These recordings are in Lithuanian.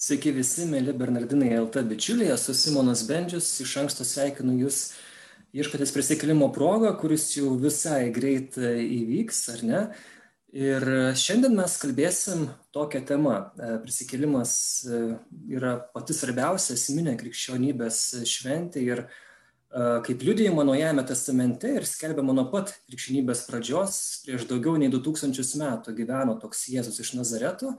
Sveiki visi, mėly Bernardinai LT bičiuliai, esu Simonas Bendžius, iš anksto sveikinu Jūs ieškotės prisikėlimo progą, kuris jau visai greit e, įvyks, ar ne? Ir šiandien mes kalbėsim tokią temą. E, prisikėlimas e, yra pati svarbiausia esminė krikščionybės šventė ir kaip liudijama Naujajame testamente ir skelbiama nuo pat krikščionybės pradžios, prieš daugiau nei 2000 metų gyveno toks Jėzus iš Nazareto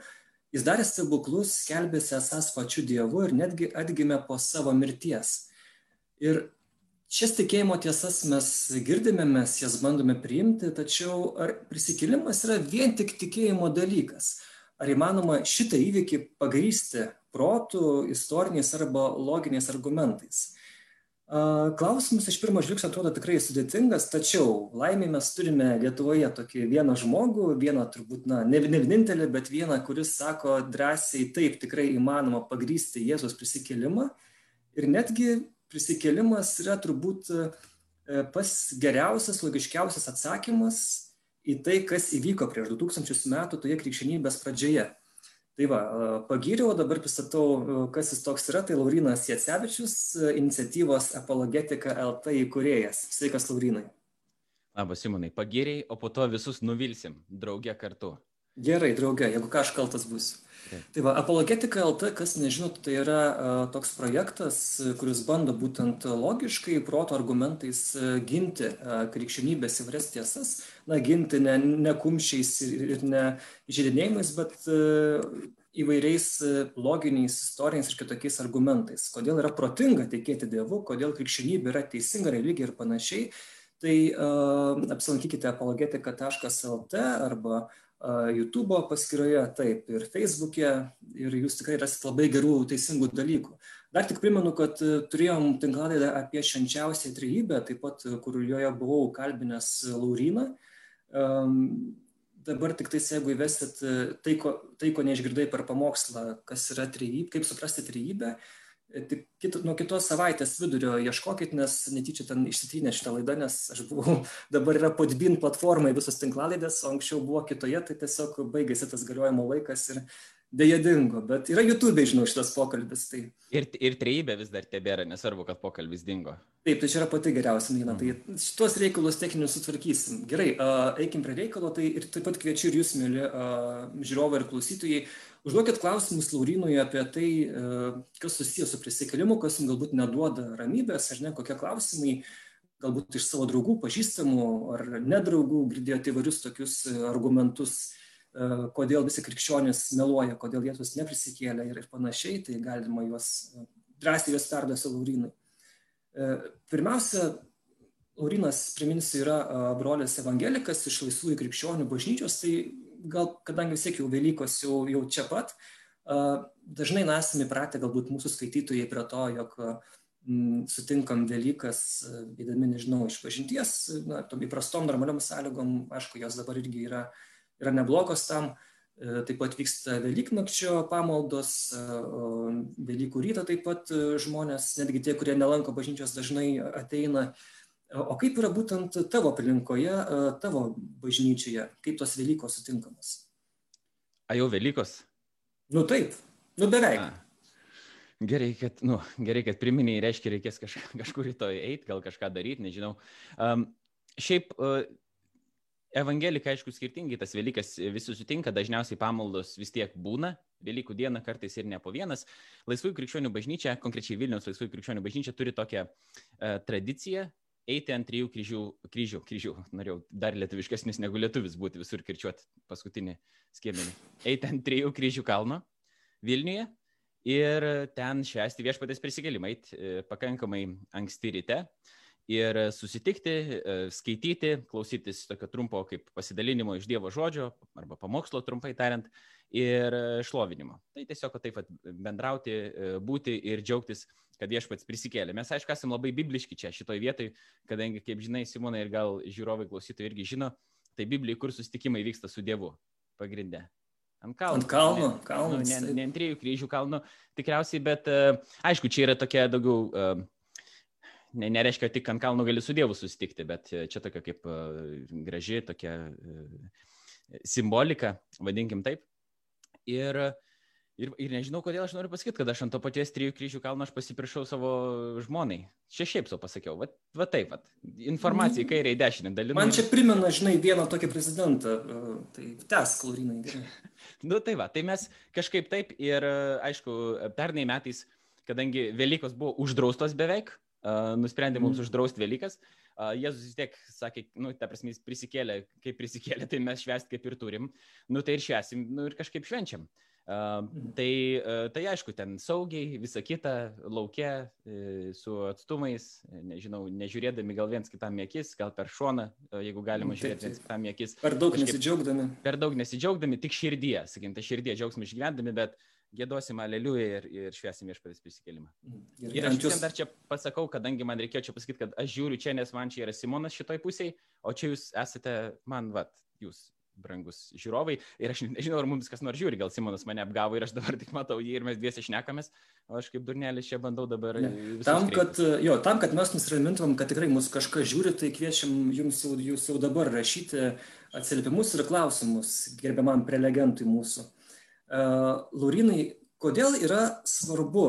Jis darė stebuklus, skelbėsi esas pačiu Dievu ir netgi atgimė po savo mirties. Ir šias tikėjimo tiesas mes girdime, mes jas bandome priimti, tačiau ar prisikėlimas yra vien tik tikėjimo dalykas? Ar įmanoma šitą įvykį pagrysti protų, istoriniais arba loginiais argumentais? Klausimas iš pirmo žvilgsnio atrodo tikrai sudėtingas, tačiau laimė mes turime Lietuvoje tokį vieną žmogų, vieną turbūt, na, ne, vienintelį, bet vieną, kuris sako drąsiai, taip, tikrai įmanoma pagrysti Jėzos prisikėlimą. Ir netgi prisikėlimas yra turbūt e, pas geriausias, logiškiausias atsakymas į tai, kas įvyko prieš 2000 metų toje krikščionybės pradžioje. Tai va, pagyriau, dabar pristatau, kas jis toks yra, tai Laurinas Jacevičius, iniciatyvos Apologetika LT įkūrėjas. Sveikas, Laurinai. Labas, Simonai, pagiriai, o po to visus nuvilsim, drauge kartu. Gerai, drauge, jeigu ką aš kaltas būsiu. Tai va, Apologetika LT, kas nežinot, tai yra uh, toks projektas, kuris bando būtent logiškai, proto argumentais uh, ginti uh, krikščionybės įvairias tiesas, na, ginti ne, ne kumščiais ir, ne žydinėjimais, bet uh, įvairiais loginiais, istoriniais ir kitokiais argumentais. Kodėl yra protinga tikėti Dievu, kodėl krikščionybė yra teisinga religija ir panašiai. Tai uh, apsilankykite apologetika.lt arba YouTube paskyroje, taip, ir Facebook'e, ir jūs tikrai rasite labai gerų, teisingų dalykų. Dar tik primenu, kad e, turėjom tinklalaidą apie švenčiausią trejybę, taip pat, e, kur joje buvau kalbinęs Lauriną. Um, dabar tik tais, jeigu įvesit e, tai, ko, tai, ko neišgirdai per pamokslą, kas yra trejybė, kaip suprasti trejybę, uh, Tik kit, nuo kitos savaitės vidurio ieškokit, nes netyčia ten išsitrynė šitą laidą, nes aš buvau, dabar yra podbin platformai visos tinklalaidės, o anksčiau buvo kitoje, tai tiesiog baigėsi tas galiojimo laikas ir dėja dingo. Bet yra YouTube, žinau, šitas pokalbis. Tai... Ir, ir trejybė vis dar tebėra, nesvarbu, kad pokalbis dingo. Taip, tai čia yra pati geriausia naujiena. Tai mhm. Tai šitos reikalus techninius sutvarkysim. Gerai, uh, eikim prie reikalo, tai ir taip pat kviečiu ir jūs, mėly uh, žiūrovai ir klausytojai, Užduokit klausimus Laurinui apie tai, e, kas susijęs su prisikėlimu, kas jums galbūt neduoda ramybės, ar ne, kokie klausimai, galbūt iš savo draugų, pažįstamų ar nedraugų girdėjote įvairius tokius e, argumentus, kodėl visi krikščionys meluoja, kodėl Jėzus neprisikėlė ir panašiai, tai galima juos drąsiai juos perduoti Laurinui. Pirmiausia, Laurinas, priminsiu, yra brolis evangelikas iš laisvųjų krikščionių bažnyčios, tai gal kadangi vis tiek jau Velykos jau, jau čia pat, dažnai esame įpratę galbūt mūsų skaitytojai prie to, jog sutinkam Velykas, įdami, nežinau, iš pažinties, na, tom įprastom normaliom sąlygom, aišku, jos dabar irgi yra, yra neblogos tam, e, taip pat vyksta Velyknakčio pamaldos, Velykų rytą taip pat žmonės, netgi tie, kurie nelanko bažnyčios, dažnai ateina O kaip yra būtent tavo aplinkoje, tavo bažnyčioje, kaip tos Velykos sutinkamos? A jau Velykos? Nu taip, nu beveik. A. Gerai, kad, nu, gerai, kad priminiai, reiškia, reikės kaž, kažkur rytoj eiti, gal kažką daryti, nežinau. Um, šiaip uh, evangelika, aišku, skirtingai, tas Velykas visi sutinka, dažniausiai pamaldos vis tiek būna, Velykų dieną kartais ir ne po vienas. Laisvųjų krikščionių bažnyčia, konkrečiai Vilniaus laisvųjų krikščionių bažnyčia turi tokią uh, tradiciją, eiti ant trijų kryžių, kryžių, kryžių, norėjau dar lietuviškesnis negu lietuvis būti visur kirčiuoti paskutinį skiemenį. Eiti ant trijų kryžių kalno Vilniuje ir ten švęsti viešpatės prisikėlimą, eiti e, pakankamai anksti ryte ir susitikti, e, skaityti, klausytis tokio trumpo kaip pasidalinimo iš Dievo žodžio arba pamokslo trumpai tariant ir šlovinimo. Tai tiesiog taip bendrauti, e, būti ir džiaugtis kad viešpats prisikėlė. Mes, aišku, esame labai bibliški čia šitoj vietoj, kadangi, kaip žinai, Simonai ir gal žiūrovai klausytojai irgi žino, tai Biblijai, kur susitikimai vyksta su Dievu pagrindė. Ant kalno. Ant kalno, kalno. Nu, ne, ne ant trijų kryžių kalno tikriausiai, bet aišku, čia yra tokia daugiau, ne, nereiškia, tik ant kalno gali su Dievu susitikti, bet čia tokia kaip uh, graži, tokia uh, simbolika, vadinkim taip. Ir Ir, ir nežinau, kodėl aš noriu pasakyti, kad aš ant to paties trijų kryžių kalno aš pasipiršau savo žmonai. Čia šiaip savo pasakiau. Va, va taip, va. informacija į kairę, į dešinę dalinu. Man čia primena, žinai, vieną tokį prezidentą. E, tai tes, Klaurinai. nu tai va, tai mes kažkaip taip ir, aišku, pernai metais, kadangi Velykos buvo uždraustos beveik, nusprendė mums mm. uždrausti Velykas, Jėzus vis tiek sakė, nu, ta prasme, jis prisikėlė, kaip prisikėlė, tai mes švęsti kaip ir turim, nu tai ir švęsim, nu ir kažkaip švenčiam. Uh, Uh, tai, uh, tai aišku, ten saugiai, visa kita, laukia, uh, su atstumais, nežinau, nežiūrėdami gal viens kitam akis, gal per šoną, jeigu galima žiūrėti viens kitam akis. Per daug kažkaip, nesidžiaugdami. Per daug nesidžiaugdami, tik širdie, sakykim, tai širdie džiaugsmą išgyvendami, bet gėdosim aleliuja ir, ir šviesim viešpatės prisikėlimą. Mm, ir, ir aš jūs... dar čia pasakau, kadangi man reikėjo čia pasakyti, kad aš žiūriu čia, nes man čia yra Simonas šitoj pusėje, o čia jūs esate man, vat, jūs brangus žiūrovai. Ir aš nežinau, ar mums kas nors žiūri, gal Simonas mane apgavo ir aš dabar tik matau jį ir mes dviesi šnekamės, o aš kaip durnelis čia bandau dabar. Tam kad, jo, tam, kad mes nusiramintumėm, kad tikrai mus kažkas žiūri, tai kviečiam jums jau, jūs jau dabar rašyti atsiliepimus ir klausimus gerbiamam prelegentui mūsų. Uh, Laurinai, kodėl yra svarbu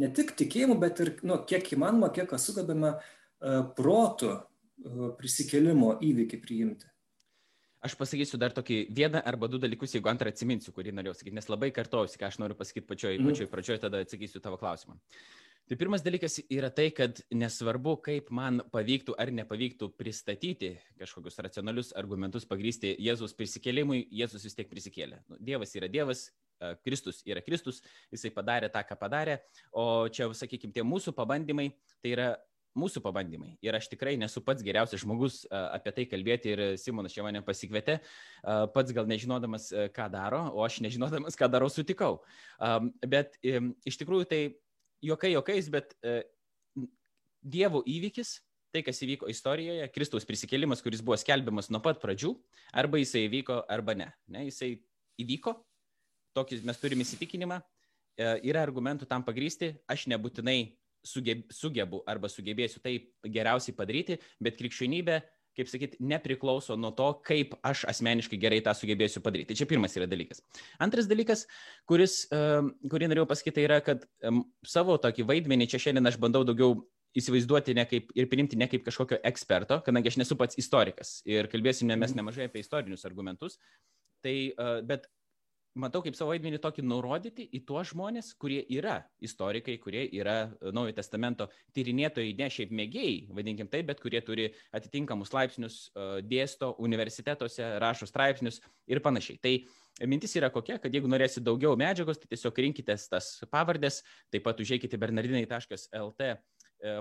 ne tik tikėjimu, bet ir nu, kiek įmanoma, kiek sugebame uh, protų uh, prisikėlimo įvykį priimti? Aš pasakysiu dar tokį vieną arba du dalykus, jeigu antrą atsiminsiu, kurį norėjau sakyti, nes labai kartuosi, ką aš noriu pasakyti pačioj, mm. pačioj pradžioje, tada atsakysiu tavo klausimą. Tai pirmas dalykas yra tai, kad nesvarbu, kaip man pavyktų ar nepavyktų pristatyti kažkokius racionalius argumentus pagrysti Jėzus prisikėlimui, Jėzus vis tiek prisikėlė. Nu, dievas yra Dievas, Kristus yra Kristus, jisai padarė tą, ką padarė, o čia, sakykime, tie mūsų pabandymai, tai yra mūsų pabandymai. Ir aš tikrai nesu pats geriausias žmogus apie tai kalbėti ir Simonas čia mane pasikvietė, pats gal nežinodamas, ką daro, o aš nežinodamas, ką darau, sutikau. Bet iš tikrųjų tai jokai jokais, bet Dievo įvykis, tai kas įvyko istorijoje, Kristaus prisikėlimas, kuris buvo skelbiamas nuo pat pradžių, arba jisai įvyko, arba ne. ne jisai įvyko, tokį mes turime įsitikinimą, yra argumentų tam pagrysti, aš nebūtinai sugeb, sugebu arba sugebėsiu tai geriausiai padaryti, bet krikščionybė, kaip sakyti, nepriklauso nuo to, kaip aš asmeniškai gerai tą sugebėsiu padaryti. Tai čia pirmas yra dalykas. Antras dalykas, kuris, kurį norėjau pasakyti, tai yra, kad savo tokį vaidmenį čia šiandien aš bandau daugiau įsivaizduoti ne kaip, ir priimti ne kaip kažkokio eksperto, kadangi aš nesu pats istorikas ir kalbėsime mes mhm. nemažai apie istorinius argumentus. Tai, bet matau kaip savo vaidmenį tokį nurodyti į tuos žmonės, kurie yra istorikai, kurie yra e, Naujojo testamento tyrinėtojai, ne šiaip mėgėjai, vadinkim taip, bet kurie turi atitinkamus laipsnius, e, dėsto universitetuose, rašo straipsnius ir panašiai. Tai mintis yra kokia, kad jeigu norėsite daugiau medžiagos, tai tiesiog rinkitės tas pavardės, taip pat užėjkite bernardinai.lt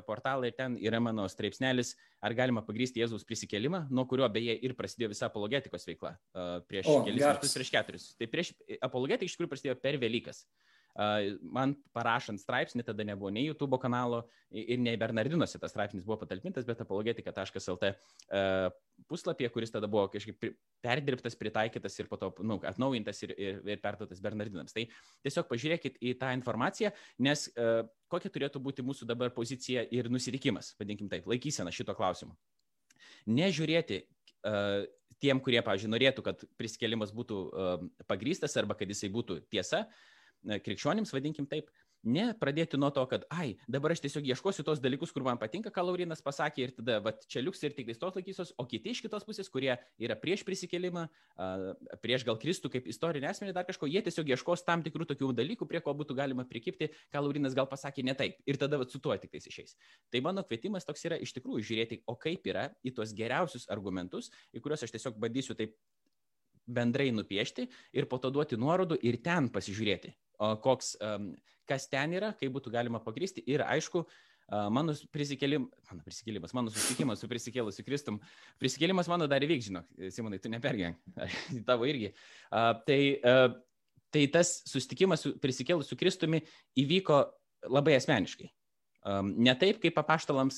portalą ir ten yra mano straipsnelis, ar galima pagrysti Jėzaus prisikėlimą, nuo kurio beje ir prasidėjo visa apologetikos veikla e, prieš o, kelis metus, prieš keturis. Tai prieš apologetika iš tikrųjų prasidėjo per Velykas. Man parašant straipsnį, tada nebuvo nei YouTube kanalo ir nei Bernardinuose tas straipsnis buvo patalpintas, bet apologetika.lt puslapyje, kuris tada buvo kažkaip perdirbtas, pritaikytas ir po to nu, atnaujintas ir, ir, ir perduotas Bernardinams. Tai tiesiog pažiūrėkit į tą informaciją, nes uh, kokia turėtų būti mūsų dabar pozicija ir nusitikimas, vadinkim taip, laikysena šito klausimu. Nežiūrėti uh, tiem, kurie, pavyzdžiui, norėtų, kad priskelimas būtų uh, pagrystas arba kad jisai būtų tiesa, krikščionims, vadinkim taip, Ne pradėti nuo to, kad, ai, dabar aš tiesiog ieškosiu tos dalykus, kur man patinka, ką Laurinas pasakė ir tada, va, čia liuks ir tik tos laikysios, o kiti iš kitos pusės, kurie yra prieš prisikelimą, prieš gal Kristų kaip istorinį asmenį, dar kažko, jie tiesiog ieškos tam tikrų tokių dalykų, prie ko būtų galima prikipti, ką Laurinas gal pasakė ne taip. Ir tada va, su tuo tik tais išeis. Tai mano kvietimas toks yra iš tikrųjų žiūrėti, o kaip yra į tuos geriausius argumentus, į kuriuos aš tiesiog bandysiu taip bendrai nupiešti ir po to duoti nuorodų ir ten pasižiūrėti, koks, kas ten yra, kaip būtų galima pagrysti. Ir aišku, mano prisikėlimas, mano prisikėlimas, mano susitikimas su prisikėlusiu Kristum, prisikėlimas mano dar įvyks, žinok, Simonai, tu nepergyvenk, tavo irgi. Tai, tai tas susitikimas su prisikėlusiu Kristumi įvyko labai asmeniškai. Ne taip kaip apaštalams,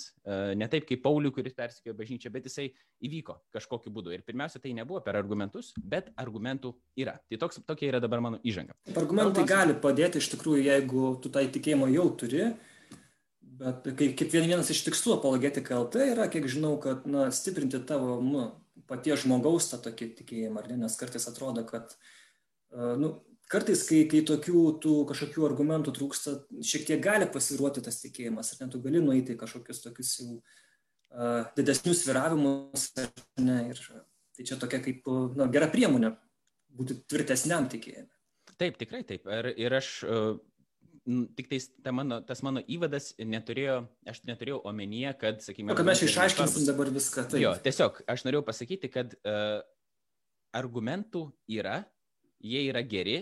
ne taip kaip Pauliui, kuris persikėjo bažnyčią, bet jisai įvyko kažkokiu būdu. Ir pirmiausia, tai nebuvo per argumentus, bet argumentų yra. Tai toks, tokia yra dabar mano įžanga. Argumentai gali padėti iš tikrųjų, jeigu tu tą įtikėjimą jau turi. Bet kaip, kaip vienas iš tikslų apologetika LT yra, kiek žinau, kad na, stiprinti tavo nu, paties žmogaus tą tokį tikėjimą, ne? nes kartais atrodo, kad nu, kartais, kai, kai tokių tų kažkokių argumentų trūksta, šiek tiek gali pasiruoti tas tikėjimas, ar net tu gali nueiti kažkokius tokius jau uh, didesnius sviravimus, ne, ir tai čia tokia kaip na, gera priemonė būti tvirtesniam tikėjimui. Taip, tikrai taip. Ir, ir aš uh, tik tais ta mano, tas mano įvadas neturėjo, aš neturėjau omenyje, kad, sakykime, kad mes išaiškinsim dabar viską. Taip. Jo, tiesiog aš norėjau pasakyti, kad uh, argumentų yra, jie yra geri,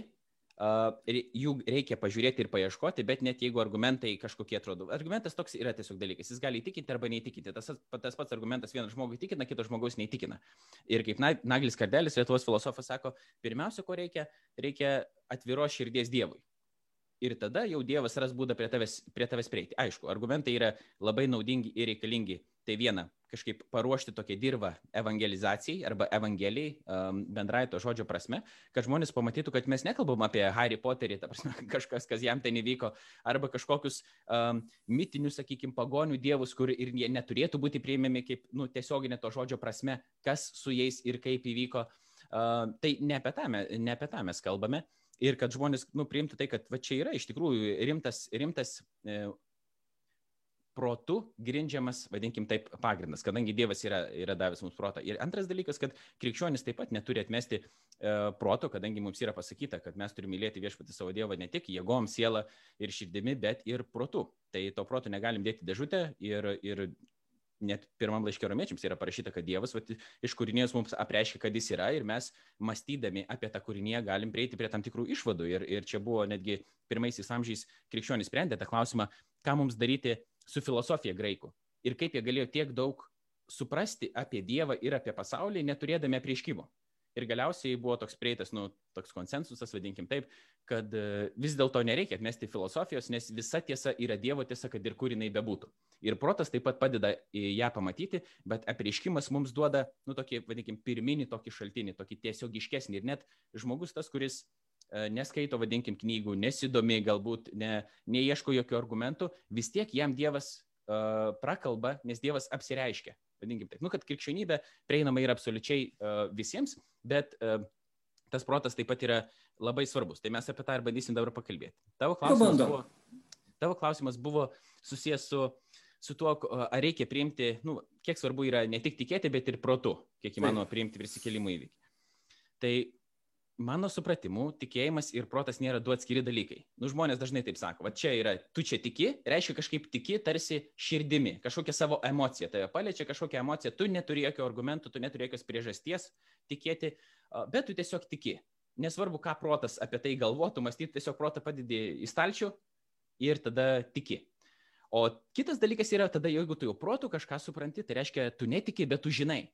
jų reikia pažiūrėti ir paieškoti, bet net jeigu argumentai kažkokie atrodo. Argumentas toks yra tiesiog dalykas. Jis gali įtikinti arba neįtikinti. Tas, tas pats argumentas vienas žmogui įtikina, kitas žmogus neįtikina. Ir kaip Naglis Kardelis, Lietuvos filosofas, sako, pirmiausia, ko reikia, reikia atviros širdies Dievui ir tada jau Dievas ras būdą prie tavęs, prie tavęs prieiti. Aišku, argumentai yra labai naudingi ir reikalingi. Tai viena, kažkaip paruošti tokią dirbą evangelizacijai arba evangelijai um, bendrai to žodžio prasme, kad žmonės pamatytų, kad mes nekalbam apie Harry Potterį, ta prasme, kažkas, kas jam ten įvyko, arba kažkokius um, mitinius, sakykime, pagonių dievus, kur ir jie neturėtų būti priimami kaip nu, tiesioginė to žodžio prasme, kas su jais ir kaip įvyko. Uh, tai ne apie, tą, ne apie tą mes kalbame ir kad žmonės nu, priimtų tai, kad va, čia yra iš tikrųjų rimtas, rimtas e, protų grindžiamas, vadinkim taip, pagrindas, kadangi Dievas yra, yra davęs mums protą. Ir antras dalykas, kad krikščionis taip pat neturi atmesti e, proto, kadangi mums yra pasakyta, kad mes turime mylėti viešpatį savo Dievą ne tik jėgom, sielą ir širdimi, bet ir protų. Tai to proto negalim dėti dėžutę ir, ir net pirmam laiškė romiečiams yra parašyta, kad Dievas vat, iš kūrinijos mums apreiškia, kad jis yra ir mes mąstydami apie tą kūrinį galim prieiti prie tam tikrų išvadų. Ir, ir čia buvo netgi pirmaisiais amžiais krikščionys sprendė tą klausimą, ką mums daryti su filosofija graikų. Ir kaip jie galėjo tiek daug suprasti apie Dievą ir apie pasaulį, neturėdami prieškimo. Ir galiausiai buvo toks prieitas, nu, toks konsensusas, vadinkim taip, kad e, vis dėlto nereikia atmesti filosofijos, nes visa tiesa yra Dievo tiesa, kad ir kur jinai bebūtų. Ir protas taip pat padeda ją pamatyti, bet apreiškimas mums duoda, nu, tokį, vadinkim, pirminį tokį šaltinį, tokį tiesiogiškesnį. Ir net žmogus tas, kuris e, neskaito, vadinkim, knygų, nesidomi, galbūt ne, neieško jokių argumentų, vis tiek jam Dievas uh, prakalba, nes Dievas apsireiškia vadinkim taip, nu, kad krikščionybė prieinama yra absoliučiai uh, visiems, bet uh, tas protas taip pat yra labai svarbus. Tai mes apie tą ir bandysim dabar pakalbėti. Tavo klausimas buvo, tavo klausimas buvo susijęs su, su tuo, ar reikia priimti, nu, kiek svarbu yra ne tik tikėti, bet ir protu, kiek įmanoma priimti prisikėlimų įvykį. Tai mano supratimu, tikėjimas ir protas nėra du atskiri dalykai. Nu, žmonės dažnai taip sako, va čia yra, tu čia tiki, reiškia kažkaip tiki tarsi širdimi, kažkokią savo emociją, tave paliečia kažkokią emociją, tu neturi jokio argumentų, tu neturi jokios priežasties tikėti, bet tu tiesiog tiki. Nesvarbu, ką protas apie tai galvotų, mąstyti, tiesiog protą padidė į stalčių ir tada tiki. O kitas dalykas yra tada, jeigu tu jau protų kažką supranti, tai reiškia, tu netiki, bet tu žinai.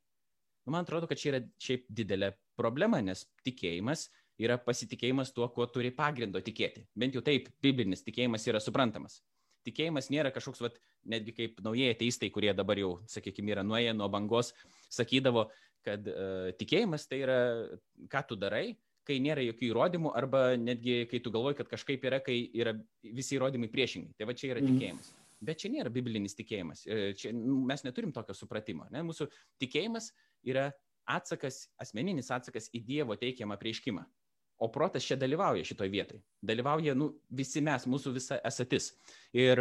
Nu, man atrodo, kad čia yra šiaip didelė problema, nes tikėjimas yra pasitikėjimas tuo, kuo turi pagrindo tikėti. Bent jau taip, biblinis tikėjimas yra suprantamas. Tikėjimas nėra kažkoks, vat, netgi kaip naujieji ateistai, kurie dabar jau, sakykime, yra nuėję nuo bangos, sakydavo, kad uh, tikėjimas tai yra, ką tu darai, kai nėra jokių įrodymų, arba netgi kai tu galvoji, kad kažkaip yra, kai yra visi įrodymai priešingai. Tai va čia yra mm. Bet čia nėra biblinis tikėjimas. E, čia, mes neturim tokio supratimo. Ne? Mūsų tikėjimas yra atsakas, asmeninis atsakas į Dievo teikiamą prieškimą. O protas čia dalyvauja šitoje vietoje. Dalyvauja nu, visi mes, mūsų visa esatis. Ir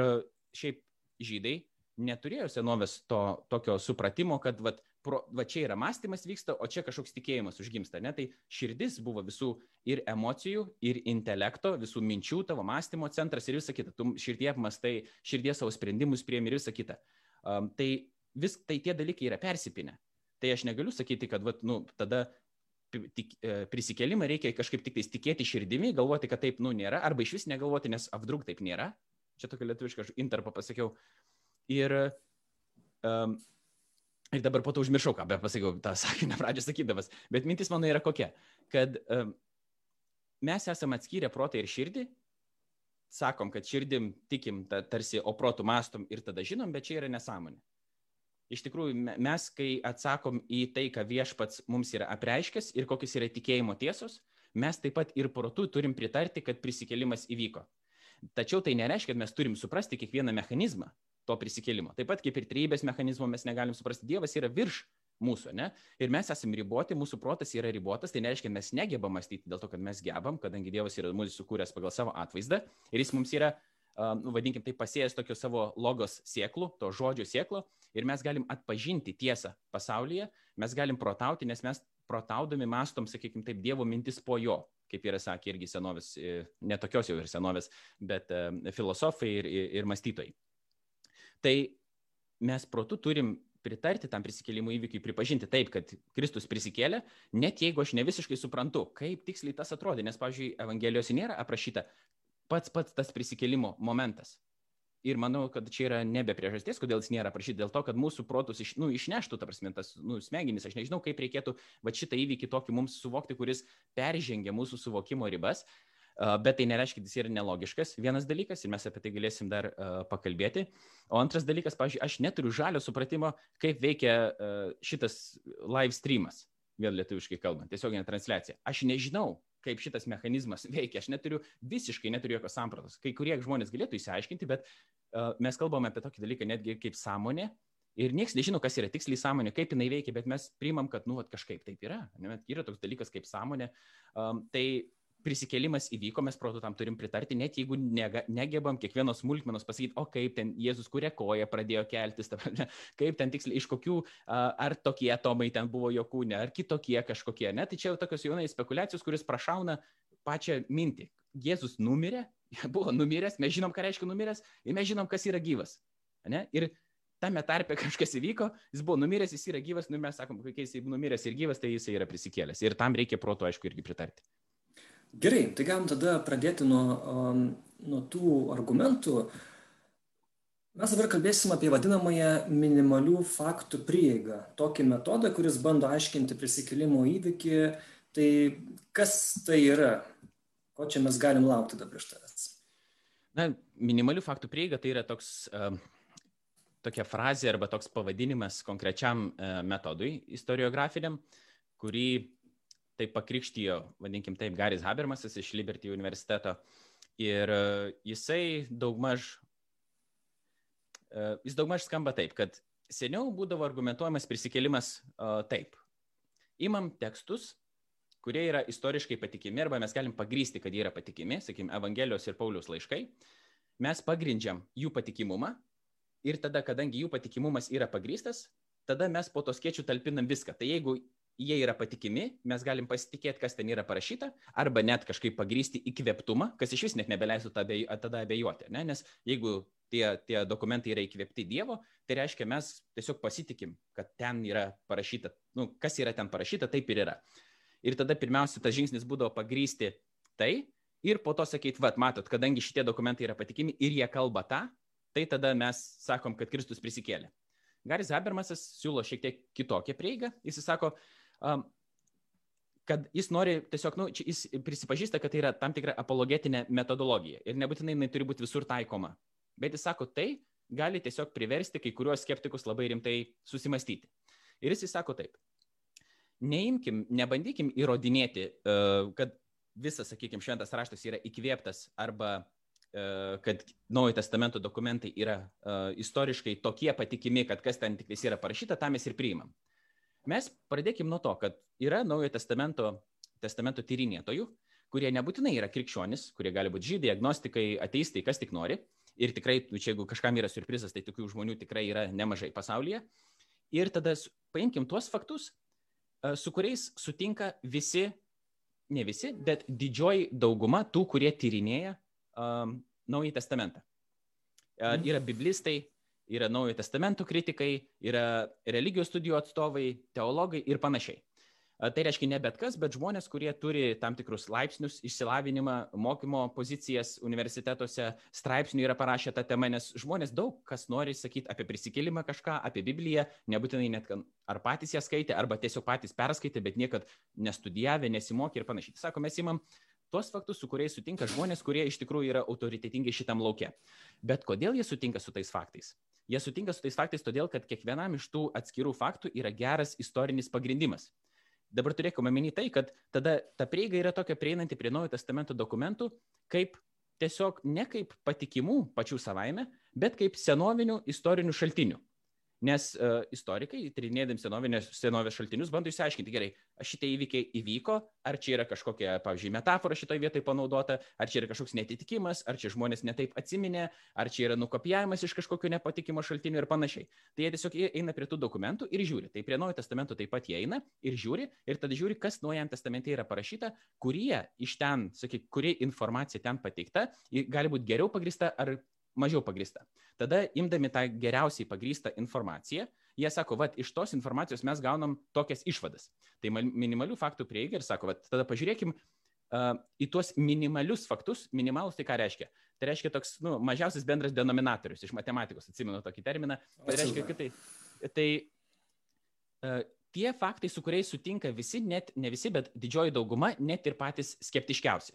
šiaip žydai neturėjo senovės to tokio supratimo, kad vat, pro, va čia yra mąstymas vyksta, o čia kažkoks tikėjimas užgimsta. Ne? Tai širdis buvo visų ir emocijų, ir intelekto, visų minčių, tavo mąstymo centras ir visa kita. Tu širdie apmastai, širdie savo sprendimus priemi ir visa kita. Um, tai, vis, tai tie dalykai yra persipinę tai aš negaliu sakyti, kad vat, nu, tada tik, e, prisikelimą reikia kažkaip tik tais tikėti širdimi, galvoti, kad taip, nu, nėra, arba iš vis negalvoti, nes apdruk taip nėra. Čia tokia lietuviška interpą pasakiau. Ir, um, ir dabar po to užmiršau, ką be pasakiau, tą sakinę pradžią sakydamas. Bet mintis mano yra kokia, kad um, mes esame atskyrę protą ir širdį, sakom, kad širdim tikim, ta, tarsi, o protų mastom ir tada žinom, bet čia yra nesąmonė iš tikrųjų mes, kai atsakom į tai, ką viešpats mums yra apreiškęs ir kokios yra tikėjimo tiesos, mes taip pat ir protų turim pritarti, kad prisikėlimas įvyko. Tačiau tai nereiškia, kad mes turim suprasti kiekvieną mechanizmą to prisikėlimo. Taip pat kaip ir trybės mechanizmo mes negalim suprasti. Dievas yra virš mūsų, ne? Ir mes esame riboti, mūsų protas yra ribotas, tai nereiškia, mes negebam mąstyti dėl to, kad mes gebam, kadangi Dievas yra mūsų sukūręs pagal savo atvaizdą ir jis mums yra, nu, vadinkim, tai pasėjęs tokio savo logos sieklų, to žodžio sieklo ir mes galim atpažinti tiesą pasaulyje, mes galim protauti, nes mes protaudami mastom, sakykime taip, Dievo mintis po jo, kaip yra sakė irgi senovės, e, netokios jau ir senovės, bet e, filosofai ir, ir, ir mąstytojai. Tai mes protu turim pritarti tam prisikėlimo įvykiui, pripažinti taip, kad Kristus prisikėlė, net jeigu aš ne visiškai suprantu, kaip tiksliai tas atrodė, nes, pavyzdžiui, Evangelijose nėra aprašyta pats pats tas prisikėlimo momentas. Ir manau, kad čia yra nebe priežastis, kodėl jis nėra aprašyta, dėl to, kad mūsų protus iš, nu, išneštų, ta prasme, tas nu, smegenys, aš nežinau, kaip reikėtų va šitą įvykį tokį mums suvokti, kuris peržengia mūsų suvokimo ribas. Uh, bet tai nereiškia, kad jis yra nelogiškas. Vienas dalykas, ir mes apie tai galėsim dar pakalbėti. O antras dalykas, pažiūrėjau, aš neturiu žalio supratimo, kaip veikia šitas live streamas, vėl lietuviškai kalbant, tiesioginė transliacija. Aš nežinau, kaip šitas mechanizmas veikia, aš neturiu, visiškai neturiu jokios sampratos. Kai kurie žmonės galėtų įsiaiškinti, bet mes kalbame apie tokį dalyką netgi kaip sąmonė. Ir niekas nežino, kas yra tiksliai sąmonė, kaip jinai veikia, bet mes priimam, kad, nu, vat, kažkaip taip yra. Ne, yra toks dalykas kaip sąmonė. Um, tai prisikėlimas įvyko, mes protų tam turim pritarti, net jeigu nega, negebam kiekvienos smulkmenos pasakyti, o kaip ten Jėzus kuria koja pradėjo keltis, ta, kaip ten tiksliai, iš kokių, ar tokie atomai ten buvo jo kūne, ar kitokie kažkokie, ne, tai čia jau tokios jaunai spekulacijos, kuris prašauna pačią mintį. Jėzus numirė, buvo numiręs, mes žinom, ką reiškia numiręs ir mes žinom, kas yra gyvas. Ne? Ir tame tarpe kažkas įvyko, jis buvo numiręs, jis yra gyvas, nu mes sakom, kai jis numiręs ir gyvas, tai jis yra prisikėlęs. Ir tam reikia proto, aišku, irgi pritarti. Gerai, tai galim tada pradėti nuo, nuo tų argumentų. Mes dabar kalbėsim apie vadinamąją minimalių faktų prieigą. Tokį metodą, kuris bando aiškinti prisikėlimo įvykį. Tai kas tai yra? Ko čia mes galim laukti dabar iš tavęs? Na, minimalių faktų prieiga tai yra toks, tokia frazė arba toks pavadinimas konkrečiam uh, metodui istoriografiniam, kurį tai pakrikštijo, vadinkim taip, Garis Habermasas iš Liberty universiteto. Ir e, jisai daugmaž, e, jis daugmaž skamba taip, kad seniau būdavo argumentuojamas prisikėlimas uh, taip. Imam tekstus, kurie yra istoriškai patikimi, arba mes galim pagrysti, kad jie yra patikimi, sakykime, Evangelijos ir Pauliaus laiškai, mes pagrindžiam jų patikimumą ir tada, kadangi jų patikimumas yra pagrystas, tada mes po to skiečių talpinam viską. Tai jeigu jie yra patikimi, mes galim pasitikėti, kas ten yra parašyta, arba net kažkaip pagrysti įkvėptumą, kas iš vis net nebeleistų tada abejoti. Ne? Nes jeigu tie, tie dokumentai yra įkvėpti Dievo, tai reiškia, mes tiesiog pasitikim, kad ten yra parašyta, nu, kas yra ten parašyta, taip ir yra. Ir tada pirmiausia, tas žingsnis būdavo pagrysti tai ir po to sakyti, vad, matot, kadangi šitie dokumentai yra patikimi ir jie kalba tą, tai tada mes sakom, kad Kristus prisikėlė. Garis Habermasas siūlo šiek tiek kitokią prieigą. Jis sako, kad jis nori tiesiog, nu, jis prisipažįsta, kad tai yra tam tikra apologetinė metodologija ir nebūtinai jinai turi būti visur taikoma. Bet jis sako, tai gali tiesiog priversti kai kuriuos skeptikus labai rimtai susimastyti. Ir jis sako taip. Neimkim, nebandykim įrodinėti, kad visas, sakykime, šventas raštas yra įkvėptas arba kad Naujojo testamento dokumentai yra istoriškai tokie patikimi, kad kas ten tik yra parašyta, tą mes ir priimam. Mes pradėkim nuo to, kad yra Naujojo testamento, testamento tyrinėtojų, kurie nebūtinai yra krikščionis, kurie gali būti žydai, agnostikai, ateistai, kas tik nori. Ir tikrai, nu, čia jeigu kažkam yra surprizas, tai tokių žmonių tikrai yra nemažai pasaulyje. Ir tada paimkim tuos faktus, su kuriais sutinka visi, ne visi, bet didžioji dauguma tų, kurie tyrinėja um, Naująjį testamentą. Uh, yra biblistai, yra Naujojo testamento kritikai, yra religijos studijų atstovai, teologai ir panašiai. Tai reiškia ne bet kas, bet žmonės, kurie turi tam tikrus laipsnius, išsilavinimą, mokymo pozicijas universitetuose, straipsnių yra parašę tą temą, nes žmonės daug kas nori sakyti apie prisikėlimą kažką, apie Bibliją, nebūtinai net ar patys ją skaitė, arba tiesiog patys perskaitė, bet niekad nestudijavę, nesimokė ir panašiai. Sako, mes įmam tuos faktus, su kuriais sutinka žmonės, kurie iš tikrųjų yra autoritetingi šitam laukia. Bet kodėl jie sutinka su tais faktais? Jie sutinka su tais faktais todėl, kad kiekvienam iš tų atskirų faktų yra geras istorinis pagrindimas. Dabar turėkime omeny tai, kad tada ta prieiga yra tokia prieinanti prie Naujojo testamento dokumentų, kaip tiesiog ne kaip patikimų pačių savaime, bet kaip senovinių istorinių šaltinių. Nes uh, istorikai, tyrinėdami senovės, šaltinius, bando išsiaiškinti, gerai, šitie įvykiai įvyko, ar čia yra kažkokia, pavyzdžiui, metafora šitoje vietoje panaudota, ar čia yra kažkoks netitikimas, ar čia žmonės netaip atsiminė, ar čia yra nukopijavimas iš kažkokio nepatikimo šaltinio ir panašiai. Tai jie tiesiog eina prie tų dokumentų ir žiūri. Tai prie Naujojo testamento taip pat jie eina ir žiūri, ir tada žiūri, kas Naujajam testamente yra parašyta, kurie iš ten, sakyk, kuri informacija ten pateikta, gali būti geriau pagrista ar mažiau pagrįsta. Tada, imdami tą geriausiai pagrįstą informaciją, jie sako, va, iš tos informacijos mes gaunam tokias išvadas. Tai minimalių faktų prieiga ir sako, va, tada pažiūrėkim uh, į tuos minimalius faktus. Minimalus tai ką reiškia? Tai reiškia toks, nu, mažiausias bendras denominatorius iš matematikos, atsimenu tokį terminą. Tai reiškia, kad tai, tai uh, tie faktai, su kuriais sutinka visi, net ne visi, bet didžioji dauguma, net ir patys skeptiškiausi.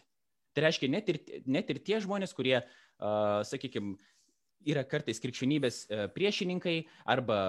Tai reiškia, net ir, net ir tie žmonės, kurie uh, sakykime, yra kartais krikščionybės priešininkai arba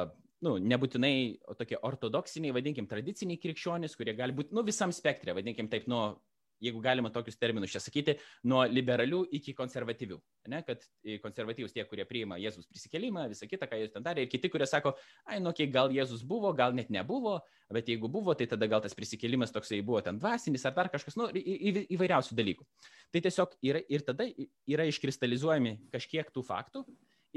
nu, nebūtinai tokie ortodoksiniai, vadinkim, tradiciniai krikščionys, kurie gali būti, nu, visam spektre, vadinkim taip, nuo jeigu galima tokius terminus čia sakyti, nuo liberalių iki konservatyvių. Ne, kad konservatyvus tie, kurie priima Jėzus prisikelimą, visą kitą, ką jis ten darė, ir kiti, kurie sako, ai, nu, kiek gal Jėzus buvo, gal net nebuvo, bet jeigu buvo, tai tada gal tas prisikelimas toksai buvo ten dvasinis ar dar kažkas, nu, į, į, įvairiausių dalykų. Tai tiesiog yra ir tada yra iškristalizuojami kažkiek tų faktų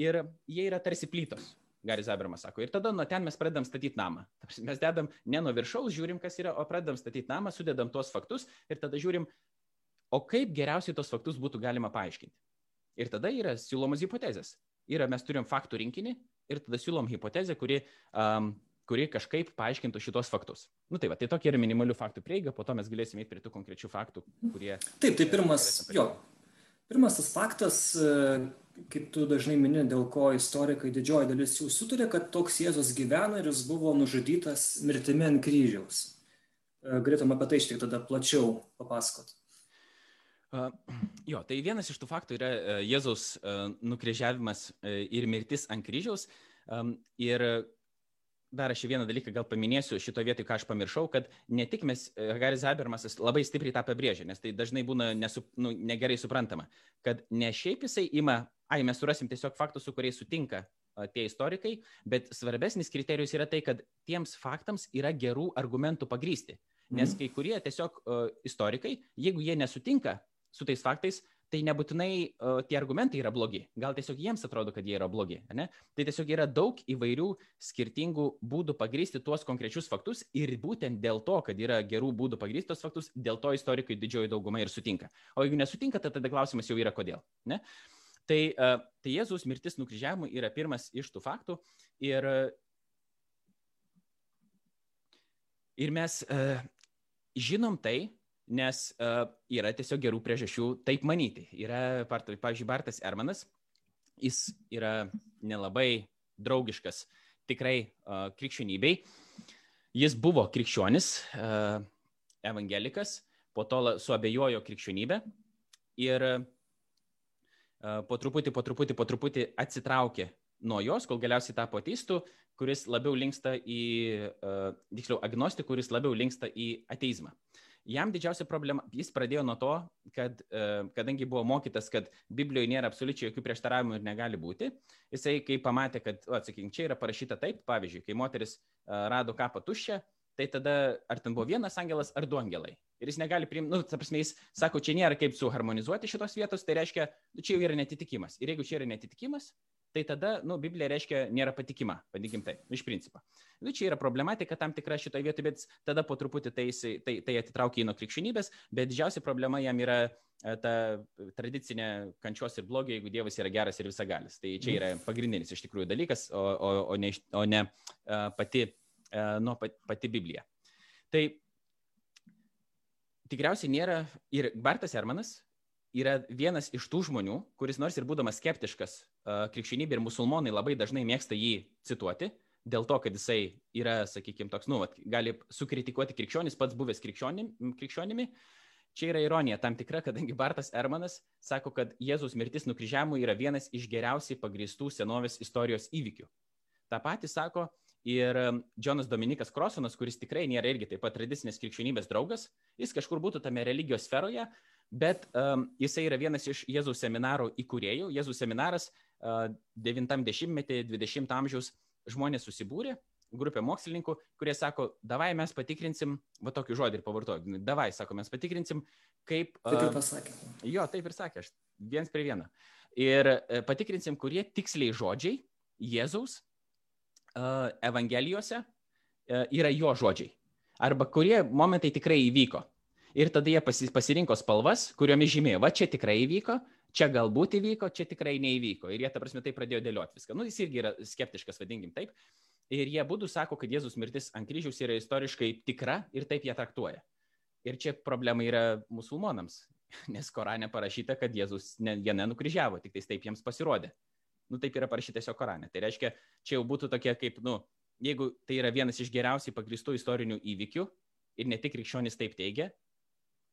ir jie yra tarsi plytos. Garis Abramas sako. Ir tada nuo ten mes pradedam statyti namą. Mes dedam ne nuo viršaus, žiūrim, kas yra, o pradedam statyti namą, sudedam tuos faktus ir tada žiūrim, o kaip geriausiai tos faktus būtų galima paaiškinti. Ir tada yra siūlomos hipotezės. Yra, mes turim faktų rinkinį ir tada siūlom hipotezę, kuri, um, kuri kažkaip paaiškintų šitos faktus. Na nu, tai va, tai tokia yra minimalių faktų prieiga, po to mes galėsime eiti prie tų konkrečių faktų, kurie... Taip, tai pirmas, jo, pirmas tas faktas, kaip tu dažnai mini, dėl ko istorikai didžioji dalis jų sutarė, kad toks Jėzus gyveno ir jis buvo nužudytas mirtimi ant kryžiaus. E, galėtum apie tai iš tik tada plačiau papasakot. Jo, tai vienas iš tų faktų yra uh, Jėzaus uh, nukryžiavimas ir mirtis ant kryžiaus. Ir dar aš vieną dalyką gal paminėsiu šito vietoj, ką aš pamiršau, kad ne tik mes, Haris Habermas labai stipriai tą pabrėžia, nes tai dažnai būna nesu, nu, negerai suprantama, kad ne šiaip jisai ima ai, mes surasim tiesiog faktus, su kuriais sutinka tie istorikai, bet svarbesnis kriterijus yra tai, kad tiems faktams yra gerų argumentų pagrysti. Nes mhm. kai kurie tiesiog uh, istorikai, jeigu jie nesutinka su tais faktais, tai nebūtinai uh, tie argumentai yra blogi. Gal tiesiog jiems atrodo, kad jie yra blogi. Ne? Tai tiesiog yra daug įvairių skirtingų būdų pagrysti tuos konkrečius faktus ir būtent dėl to, kad yra gerų būdų pagrysti tuos faktus, dėl to istorikai didžioji dauguma ir sutinka. O jeigu nesutinka, tai tada klausimas jau yra kodėl. Ne? Uh, Tai, e, tai Jėzus mirtis nukryžiavimu yra pirmas iš tų faktų. Ir, ir mes uh, žinom tai, nes uh, yra tiesiog gerų priežasčių taip manyti. Yra, pavyzdžiui, Bartas Ermanas, jis yra nelabai draugiškas tikrai krikščionybei. Jis buvo krikščionis, evangelikas, po to suabejojo krikščionybę ir po truputį, po truputį, po truputį atsitraukė nuo jos, kol galiausiai tapo ateistų, kuris labiau linksta į, tiksliau, agnostikų, kuris labiau linksta į ateizmą. Jam didžiausia problema, jis pradėjo nuo to, kad kadangi buvo mokytas, kad Biblijoje nėra absoliučiai jokių prieštaravimų ir negali būti, jisai kai pamatė, kad, sakykime, čia yra parašyta taip, pavyzdžiui, kai moteris rado kapą tuščią, tai tada ar ten buvo vienas angelas ar du angelai. Ir jis negali priimti, nu, ta prasme, jis sako, čia nėra kaip suharmonizuoti šitos vietos, tai reiškia, nu, čia jau yra netitikimas. Ir jeigu čia yra netitikimas, tai tada, nu, Biblija reiškia nėra patikima, vadinkim tai, iš principo. Nu, čia yra problematika tam tikra šitoje vietoje, bet tada po truputį tai, tai, tai atitraukia į nuo krikščionybės, bet didžiausia problema jam yra e, ta tradicinė kančios ir blogio, jeigu Dievas yra geras ir visagalis. Tai čia yra pagrindinis iš tikrųjų dalykas, o, o, o ne, o ne uh, pati, uh, nu, pati Biblija. Tai tikriausiai nėra ir Bartas Hermanas yra vienas iš tų žmonių, kuris nors ir būdamas skeptiškas krikščionybė ir musulmonai labai dažnai mėgsta jį cituoti, dėl to, kad jisai yra, sakykime, toks, nu, vat, gali sukritikuoti krikščionis, pats buvęs krikščionimi, krikščionimi. Čia yra ironija tam tikra, kadangi Bartas Ermanas sako, kad Jėzus mirtis nukryžiavimu yra vienas iš geriausiai pagristų senovės istorijos įvykių. Ta pati sako Ir Džonas Dominikas Krosonas, kuris tikrai nėra irgi taip pat tradicinės krikščionybės draugas, jis kažkur būtų tame religijos sferoje, bet um, jisai yra vienas iš Jėzaus seminaro įkūrėjų. Jėzaus seminaras uh, 90-metį, 20 amžiaus žmonės susibūrė, grupė mokslininkų, kurie sako, davai mes patikrinsim, va tokį žodį ir pavartoju, davai, sako, mes patikrinsim, kaip... Taip ir pasakė. Jo, taip ir sakė, aš viens prie vieno. Ir e, patikrinsim, kurie tiksliai žodžiai Jėzaus uh, Evangelijose uh, yra jo žodžiai. Arba kurie momentai tikrai įvyko. Ir tada jie pasirinko spalvas, kuriomis žymėjo, va čia tikrai įvyko, čia galbūt įvyko, čia tikrai neįvyko. Ir jie, ta prasme, tai pradėjo dėlioti viską. Nu, jis irgi yra skeptiškas, vadinkim taip. Ir jie būdų sako, kad Jėzus mirtis ant kryžiaus yra istoriškai tikra ir taip jie traktuoja. Ir čia problema yra musulmonams, nes Korane parašyta, kad Jėzus ne, jie nenukryžiavo, tik taip jiems pasirodė. Nu, taip yra parašyta tiesiog Korane. Tai reiškia, čia jau būtų tokia kaip, nu, jeigu tai yra vienas iš geriausiai pagristų istorinių įvykių ir ne tik krikščionys taip teigia,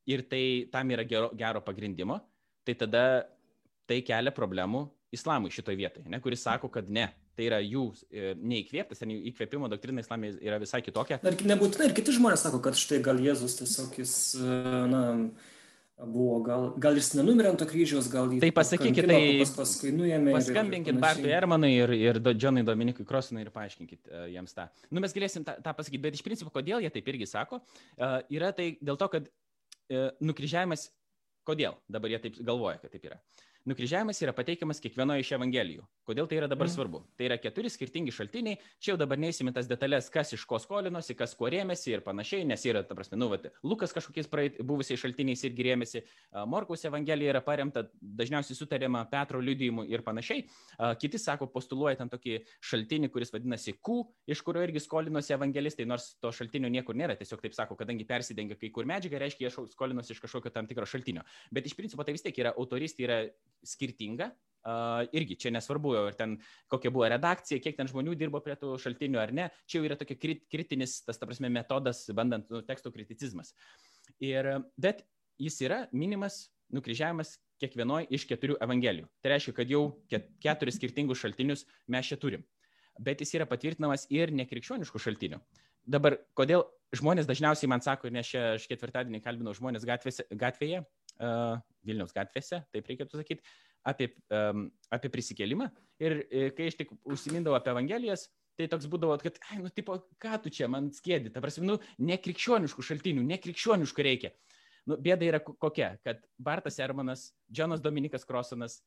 ir tai tam yra gero, gero pagrindimo, tai tada tai kelia problemų islamui šitoje vietoje, ne, kuris sako, kad ne, tai yra jų e, neįkvėptas, ten įkvėpimo doktrina islamė yra visai kitokia. Ir nebūtinai, ir kiti žmonės sako, kad štai gal Jėzus tiesiog jis, e, na, buvo, gal, gal jis nenumirė ant to kryžiaus, gal jį... Tai pasakykit, tai pas, paskui nuėmė. Paskambinkit Bartui Ermanui ir, ir Džonai Dominikui Krosonui ir paaiškinkit uh, jiems tą. Nu, mes galėsim tą, tą pasakyti, bet iš principo, kodėl jie taip irgi sako, uh, yra tai dėl to, kad uh, nukryžiavimas, kodėl dabar jie taip galvoja, kad taip yra. Uh, Nukryžiavimas yra pateikiamas kiekvienoje iš Evangelijų. Kodėl tai yra dabar mm. svarbu? Tai yra keturi skirtingi šaltiniai. Čia jau dabar neįsime tas detalės, kas iš ko skolinosi, kas kuo rėmėsi ir panašiai, nes yra, ta prasme, nu, vat, Lukas kažkokiais praeit, buvusiais šaltiniais irgi rėmėsi, Morkaus Evangelija yra paremta dažniausiai sutariama Petro liudijimu ir panašiai. Kiti sako, postuluoja ten tokį šaltinį, kuris vadinasi Q, iš kurio irgi skolinosi evangelistai, nors to šaltinio niekur nėra, tiesiog taip sako, kadangi persidengia kai kur medžiaga, reiškia, jie skolinosi iš kažkokio tam tikro šaltinio. Bet iš principo tai vis tiek yra autoristė, yra skirtinga. Uh, irgi čia nesvarbu, ar ten kokia buvo redakcija, kiek ten žmonių dirbo prie tų šaltinių ar ne, čia jau yra tokia krit, kritinis, tas, ta prasme, metodas, bandant nu, teksto kriticizmas. Ir, bet jis yra minimas nukryžiavimas kiekvienoje iš keturių evangelijų. Tai reiškia, kad jau ket, keturis skirtingus šaltinius mes čia turim. Bet jis yra patvirtinamas ir nekrikščioniškų šaltinių. Dabar, kodėl žmonės dažniausiai man sako, nes aš ketvirtadienį kalbinau žmonės gatvėse, gatvėje, Vilniaus gatvėse, taip reikėtų sakyti, apie, um, apie prisikėlimą. Ir e, kai aš tik užsimindavau apie Evangelijas, tai toks būdavo, kad, ai, nu, tipo, ką tu čia man skėdi, ta prasme, nu, nekrikščioniškų šaltinių, nekrikščioniškų reikia. Nu, bėda yra kokia, kad Bartas Ermanas, Džonas Dominikas Krosonas,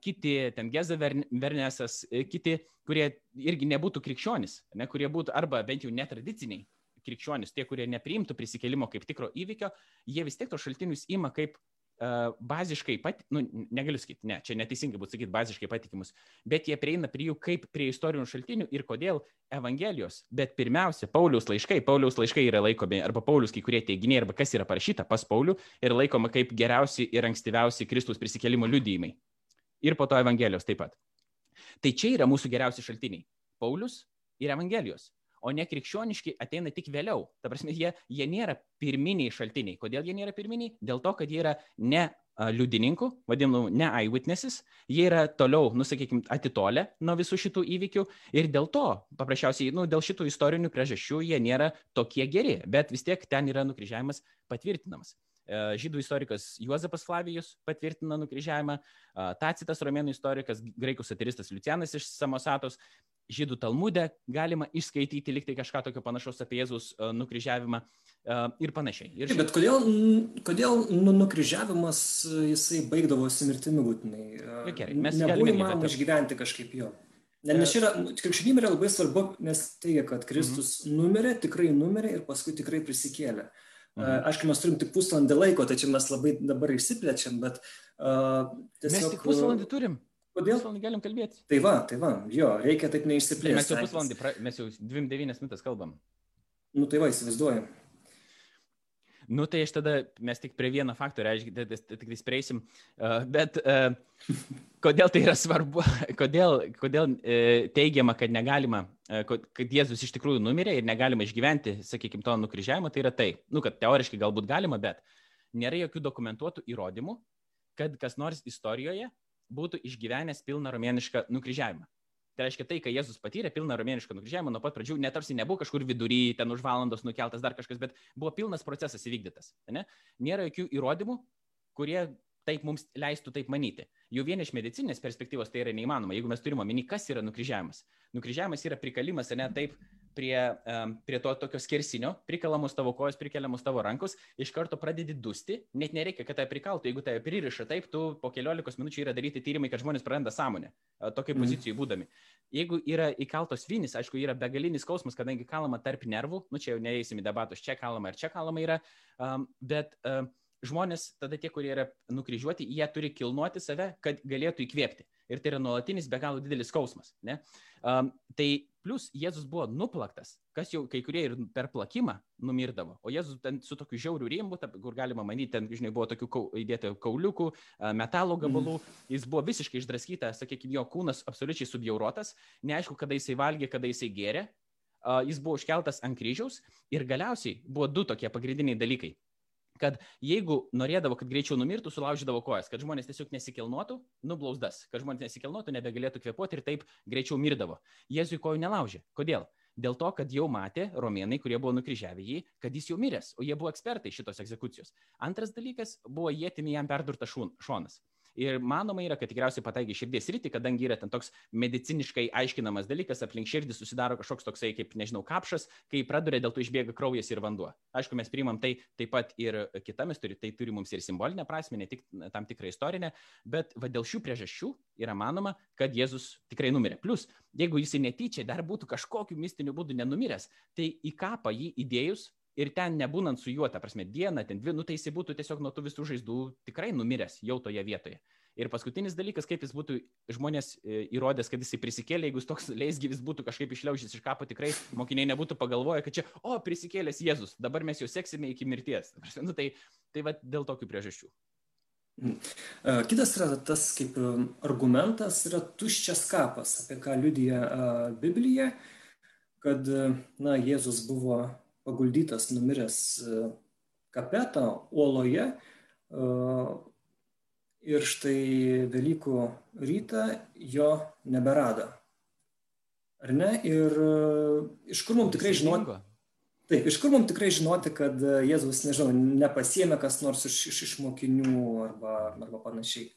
kiti, ten Geza Vernesas, e, kiti, kurie irgi nebūtų krikščionys, ne, kurie būtų arba bent jau netradiciniai krikščionys, tie, kurie nepriimtų prisikėlimo kaip tikro įvykio, jie vis tiek tos šaltinius ima kaip baziškai, pat, nu, negaliu sakyti, ne, čia neteisingai būtų sakyti baziškai patikimus, bet jie prieina prie jų kaip prie istorinių šaltinių ir kodėl Evangelijos, bet pirmiausia, Pauliaus laiškai, Pauliaus laiškai yra laikomi, arba Paulius kai kurie teiginiai, arba kas yra parašyta pas Paulių, yra laikoma kaip geriausi ir ankstyviausi Kristus prisikėlimo liudijimai. Ir po to Evangelijos taip pat. Tai čia yra mūsų geriausi šaltiniai. Paulius ir Evangelijos o ne krikščioniški ateina tik vėliau. Ta prasme, jie, jie nėra pirminiai šaltiniai. Kodėl jie nėra pirminiai? Dėl to, kad jie yra ne liudininkų, vadinamų ne eyewitnesses, jie yra toliau, nusakykime, atitolę nuo visų šitų įvykių ir dėl to, paprasčiausiai, nu, dėl šitų istorinių priežasčių jie nėra tokie geri, bet vis tiek ten yra nukryžiavimas patvirtinamas. Žydų istorikas Juozapas Flavijus patvirtina nukryžiavimą, Tacitas romėnų istorikas, graikų satiristas Lucianas iš Samosatos žydų talmude galima išskaityti liktai kažką tokio panašaus apie Jėzus uh, nukryžiavimą uh, ir panašiai. Ir šiaip... Bet kodėl, kodėl nu, nukryžiavimas jisai baigdavosi mirtimi būtinai? Uh, gerai, mes nebuvo įmanoma išgyventi kažkaip jo. Nes čia yra, krikščionybė yra labai svarbu, nes teigia, kad Kristus mhm. numirė, tikrai numirė ir paskui tikrai prisikėlė. Mhm. Aišku, mes turim tik pusvalandį laiko, čia mes labai dabar išsiplečiam, bet uh, tiesiog... Mes tik pusvalandį turim. Kodėl? Pusvalandį galim kalbėti. Tai va, tai va, jo, reikia taip neišsiplėsti. Mes jau pusvalandį, pra... mes jau 2-9 minutės kalbam. Nu tai va, įsivaizduoju. Nu tai aš tada, mes tik prie vieno faktorio, tik tai prieisim, uh, bet uh, kodėl tai yra svarbu, kodėl, kodėl uh, teigiama, kad negalima, kad Jėzus iš tikrųjų numirė ir negalima išgyventi, sakykime, to nukryžiavimo, tai yra tai, nu kad teoriškai galbūt galima, bet nėra jokių dokumentuotų įrodymų, kad kas nors istorijoje būtų išgyvenęs pilną romėnišką nukryžiavimą. Tai reiškia tai, kai Jėzus patyrė pilną romėnišką nukryžiavimą nuo pat pradžių, netarsi nebuvo kažkur vidury, ten už valandos nukeltas dar kažkas, bet buvo pilnas procesas įvykdytas. Ne? Nėra jokių įrodymų, kurie taip mums leistų taip manyti. jau vien iš medicinės perspektyvos tai yra neįmanoma, jeigu mes turime omeny, kas yra nukryžiavimas. Nukryžiavimas yra prikalimas, ne taip, prie, um, prie to tokio skersinio, prikalamos tavo kojos, prikeliamos tavo rankos, iš karto pradedi dusti, net nereikia, kad tai prikaltų, jeigu tai pririša taip, tu po keliolikos minučių yra daryti tyrimai, kad žmonės praranda sąmonę, tokiai mhm. pozicijai būdami. Jeigu yra įkaltos vinis, aišku, yra begalinis skausmas, kadangi kalama tarp nervų, nu čia jau neįsim į debatus, čia kalama ir čia kalama yra, um, bet um, žmonės, tada tie, kurie yra nukryžiuoti, jie turi kilnuoti save, kad galėtų įkvėpti. Ir tai yra nuolatinis be galo didelis skausmas. Ne? Um, tai plus Jėzus buvo nuplaktas, kas jau kai kurie ir per plakimą numirdavo. O Jėzus ten su tokiu žiauriu rimbu, kur galima manyti, ten, žinai, buvo tokių kau, įdėta kauliukų, metalo gabalų, mm. jis buvo visiškai išdraskytas, sakykime, jo kūnas absoliučiai subjaurotas, neaišku, kada jisai valgė, kada jisai gėrė, jis buvo užkeltas ant kryžiaus ir galiausiai buvo du tokie pagrindiniai dalykai kad jeigu norėdavo, kad greičiau numirtų, sulaužydavo kojas, kad žmonės tiesiog nesikilnotų, nublausdas, kad žmonės nesikilnotų, nebegalėtų kvepuoti ir taip greičiau mirdavo. Jėzui kojų nelaužė. Kodėl? Dėl to, kad jau matė romėnai, kurie buvo nukryžiavę jį, kad jis jau miręs, o jie buvo ekspertai šitos egzekucijos. Antras dalykas buvo jėtimi jam perdurtas šonas. Ir manoma yra, kad tikriausiai pataikė širdies rytį, kadangi yra ten toks mediciniškai aiškinamas dalykas, aplink širdį susidaro kažkoks toksai, kaip nežinau, kapšas, kai praduria, dėl to išbėga kraujas ir vanduo. Aišku, mes priimam tai taip pat ir kitamis, turi, tai turi mums ir simbolinę prasme, ne tik tam tikrą istorinę, bet va, dėl šių priežasčių yra manoma, kad Jėzus tikrai numirė. Plus, jeigu jisai netyčia dar būtų kažkokiu mistiniu būdu nenumiręs, tai į kapą jį įdėjus ir ten nebūnant su juo, ta prasme, dieną, ten dvi, nu tai jis būtų tiesiog nuo tų visų žaizdų tikrai numiręs jau toje vietoje. Ir paskutinis dalykas, kaip jis būtų žmonės e, įrodęs, kad jisai prisikėlė, jeigu jis toks leisgyvis būtų kažkaip išliaužęs iš kapo, tikrai mokiniai nebūtų pagalvoję, kad čia, o, prisikėlęs Jėzus, dabar mes jau seksime iki mirties. Nu, tai tai va dėl tokių priežasčių. Mm. E, kitas yra tas kaip e, argumentas, yra tuščias kapas, apie ką liudija Biblija, kad na, Jėzus buvo paguldytas, numiręs e, kapetą uoloje. E, ir štai Velykų rytą jo neberado. Ar ne? Ir e, iš kur mums tikrai žinoti? Taip, iš kur mums tikrai žinoti, kad Jėzus, nežinau, nepasiemė kas nors iš, iš, iš mokinių arba, arba panašiai.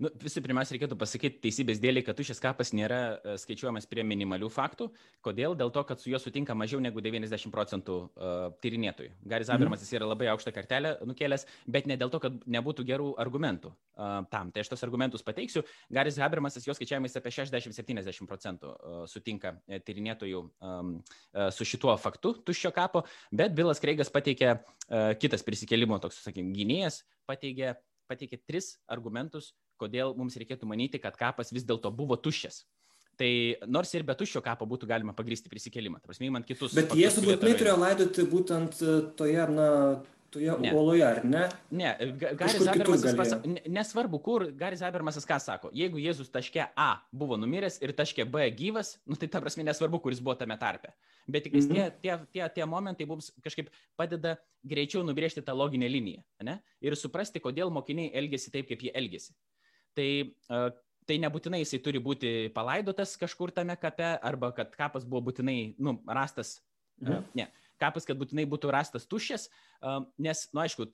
Nu, visų pirmiausia, reikėtų pasakyti teisybės dėlį, kad tuščias kapas nėra e, skaičiuojamas prie minimalių faktų. Kodėl? Dėl to, kad su juo sutinka mažiau negu 90 procentų uh, tyrinėtojų. Garis mhm. Abermas jis yra labai aukštą kartelę nukėlęs, bet ne dėl to, kad nebūtų gerų argumentų uh, tam. Tai aš tos argumentus pateiksiu. Garis Habermas, jo skaičiavimais apie 60-70 procentų uh, sutinka tyrinėtojų um, uh, su šituo faktu tuščio kapo, bet Bilas Kreigas pateikė uh, kitas prisikėlimo, toks, sakykime, gynėjas, pateikė pateikė tris argumentus, kodėl mums reikėtų manyti, kad kapas vis dėlto buvo tuščias. Tai nors ir be tuščio kapo būtų galima pagrysti prisikėlimą, ta prasme, man kitus. Bet jie būtinai turėjo laidoti būtent e, toje, na, toje ne. uoloje, ar ne? Ne, Garis Abermasas, pas... nesvarbu, kur Garis Abermasas ką sako. Jeigu Jėzus taške A buvo numiręs ir taške B gyvas, nu, tai ta prasme nesvarbu, kuris buvo tame tarpe. Bet tik mm -hmm. tie, tie, tie, tie momentai mums kažkaip padeda greičiau nubrėžti tą loginę liniją ne? ir suprasti, kodėl mokiniai elgesi taip, kaip jie elgesi tai tai nebūtinai jisai turi būti palaidotas kažkur tame kape, arba kad kapas buvo būtinai, nu, rastas, mhm. ne, kapas, kad būtinai būtų rastas tuščias, nes, nu, aišku,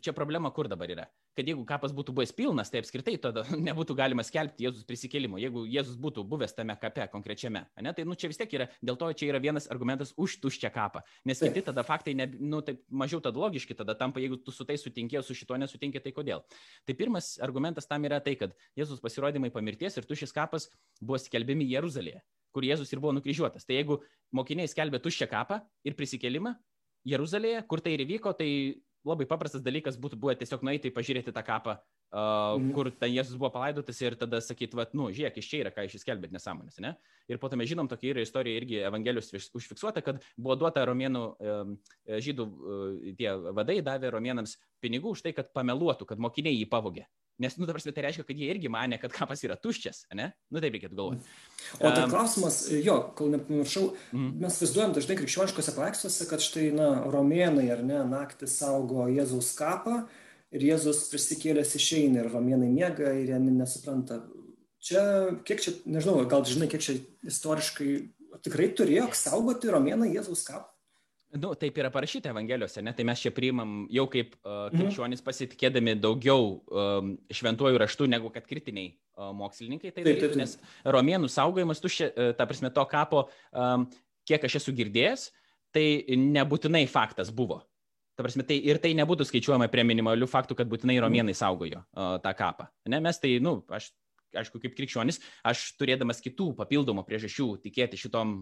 čia problema kur dabar yra kad jeigu kapas būtų buvęs pilnas, tai apskritai tada nebūtų galima skelbti Jėzus prisikėlimo. Jeigu Jėzus būtų buvęs tame kape konkrečiame, ne, tai nu, čia vis tiek yra, dėl to čia yra vienas argumentas už tuščią kapą. Nes kiti tada faktai, ne, nu, taip, mažiau tada logiški tada tampa, jeigu tu su tai sutinkė, su šito nesutinkė, tai kodėl. Tai pirmas argumentas tam yra tai, kad Jėzus pasirodymai pamirties ir tuščias kapas buvo skelbiami Jeruzalėje, kur Jėzus ir buvo nukryžiuotas. Tai jeigu mokiniai skelbė tuščią kapą ir prisikėlimą Jeruzalėje, kur tai ir įvyko, tai labai paprastas dalykas būtų buvę tiesiog nueiti pažiūrėti tą kapą, uh, mm. kur ten Jėzus buvo palaidotas ir tada sakyti, va, nu, žiūrėk, iš čia yra, ką iš įskelbėt nesąmonės, ne? Ir po to mes žinom, tokia yra istorija irgi Evangelijos užfiksuota, kad buvo duota romėnų um, žydų uh, tie vadai davė romėnams pinigų už tai, kad pameluotų, kad mokiniai jį pavogė. Nes, nu, dabar tai reiškia, kad jie irgi mane, kad kapas yra tuščias, ne? Nu, taip reikėtų galvoti. O tai klausimas, jo, kol nepamiršau, mm. mes vaizduojam dažnai krikščioniškose paveiksluose, kad štai, na, romėnai ar ne, naktį saugo Jėzaus kapą ir Jėzus prisikėlęs išeina ir romėnai miega ir jie nesupranta. Čia, kiek čia, nežinau, gal žinai, kiek čia istoriškai tikrai turėjo saugoti romėnai Jėzaus kapą? Nu, taip yra parašyta Evangelijose, ne? tai mes čia priimam jau kaip uh, krikščionys pasitikėdami daugiau um, šventuoju raštu negu kad kritiniai uh, mokslininkai. Tai taip, taip, taip. Nes romėnų saugojimas, tu šia, uh, ta prasme, to kapo, um, kiek aš esu girdėjęs, tai nebūtinai faktas buvo. Ta prasme, tai ir tai nebūtų skaičiuojama prie minimalių faktų, kad būtinai romėnai saugojo uh, tą kapą. Ne, mes tai, nu, aš aišku, kaip krikščionis, aš turėdamas kitų papildomų priežasčių tikėti šitom,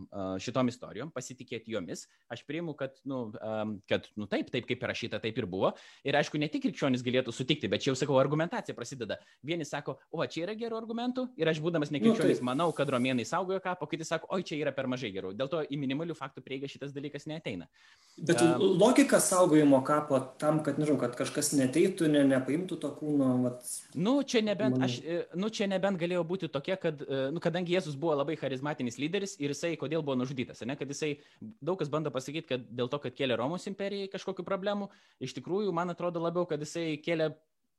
šitom istorijom, pasitikėti jomis, aš priimu, kad, nu, kad, nu taip, taip kaip parašyta, taip ir buvo. Ir aišku, ne tik krikščionis galėtų sutikti, bet čia jau sakau, argumentacija prasideda. Vieni sako, o čia yra gerų argumentų ir aš būdamas nekrikščionis nu, manau, kad romėnai saugojo kapą, kiti sako, oi čia yra per mažai gerų. Dėl to į minimalių faktų prieigą šitas dalykas neteina. Bet um, logika saugojimo kapo tam, kad, nežinau, kad kažkas neteitų, ne, nepaimtų to kūno. Vat, nu, čia nebent, man... aš, e, nu, čia nebent nebent galėjo būti tokia, kad, e, nu, kadangi Jėzus buvo labai charizmatinis lyderis ir jisai, kodėl buvo nužudytas, ne, kad jisai, daug kas bando pasakyti, kad dėl to, kad kėlė Romos imperijai kažkokiu problemu, iš tikrųjų, man atrodo labiau, kad jisai kėlė,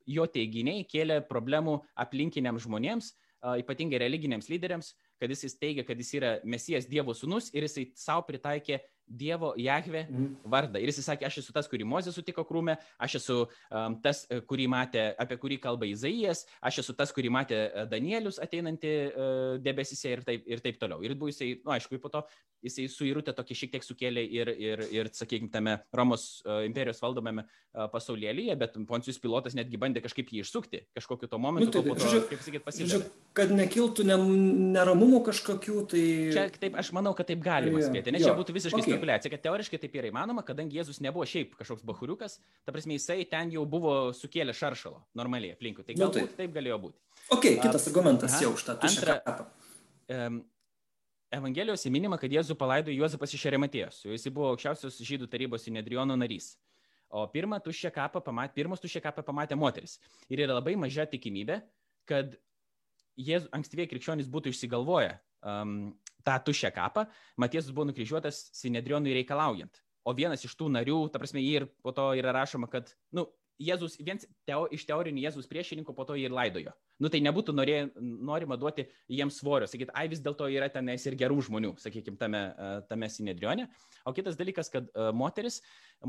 jo teiginiai kėlė problemų aplinkiniams žmonėms, ypatingai religiniams lyderiams, kad jis teigia, kad jis yra Mesijas Dievo sūnus ir jisai savo pritaikė Dievo Jahve mhm. vardą. Ir jis sakė, aš esu tas, kurį Mozė sutiko krūme, aš esu um, tas, e, kurį matė, apie kurį kalba Izaijas, aš esu tas, kurį matė e, Danielius ateinantį uh, debesise ir taip, ir taip toliau. Ir buvo jisai, na, nu, aišku, po to jisai suirutę tokį šiek tiek sukėlė ir, ir, ir sakykime, tame Romos uh, imperijos valdomame uh, pasaulėlyje, bet Poncijus pilotas netgi bandė kažkaip jį išsukti kažkokiu to momentu, nu, taip, to, žodžiu, kaip sakyt, pasidavė. Kad nekiltų neramumų kažkokių, tai... Čia taip, aš manau, kad taip galima spėti, nes čia būtų visiškai okay spekuliacija, kad teoriškai taip yra įmanoma, kadangi Jėzus nebuvo šiaip kažkoks bahuriukas, ta prasme jisai ten jau buvo sukėlę šaršalo normaliai aplinkui. Tai galbūt nu, taip. taip galėjo būti. Ok, kitas argumentas jau už tą tuščią kapą. Um, Evangelijos įminima, kad Jėzų palaidojo Juozapas iš Arimatėjos. Jis buvo aukščiausios žydų tarybos Sinedriono narys. O pirmą tuščią kapą pamatė, pirmus tuščią kapą pamatė moteris. Ir yra labai maža tikimybė, kad Jėzus, ankstyvieji krikščionys būtų išsigalvoję um, tą tuščią kapą, Matėzus buvo nukryžiuotas Sinedrionui reikalaujant. O vienas iš tų narių, ta prasme, jį ir po to yra rašoma, kad, nu, Jėzus, viens teo, iš teorinių Jėzus priešininkų po to jį ir laidojo. Nu tai nebūtų norė, norima duoti jiems svorio, sakyti, ai vis dėlto yra tenais ir gerų žmonių, sakykime, tame, e, tame sinedrione. O kitas dalykas, kad uh, moteris,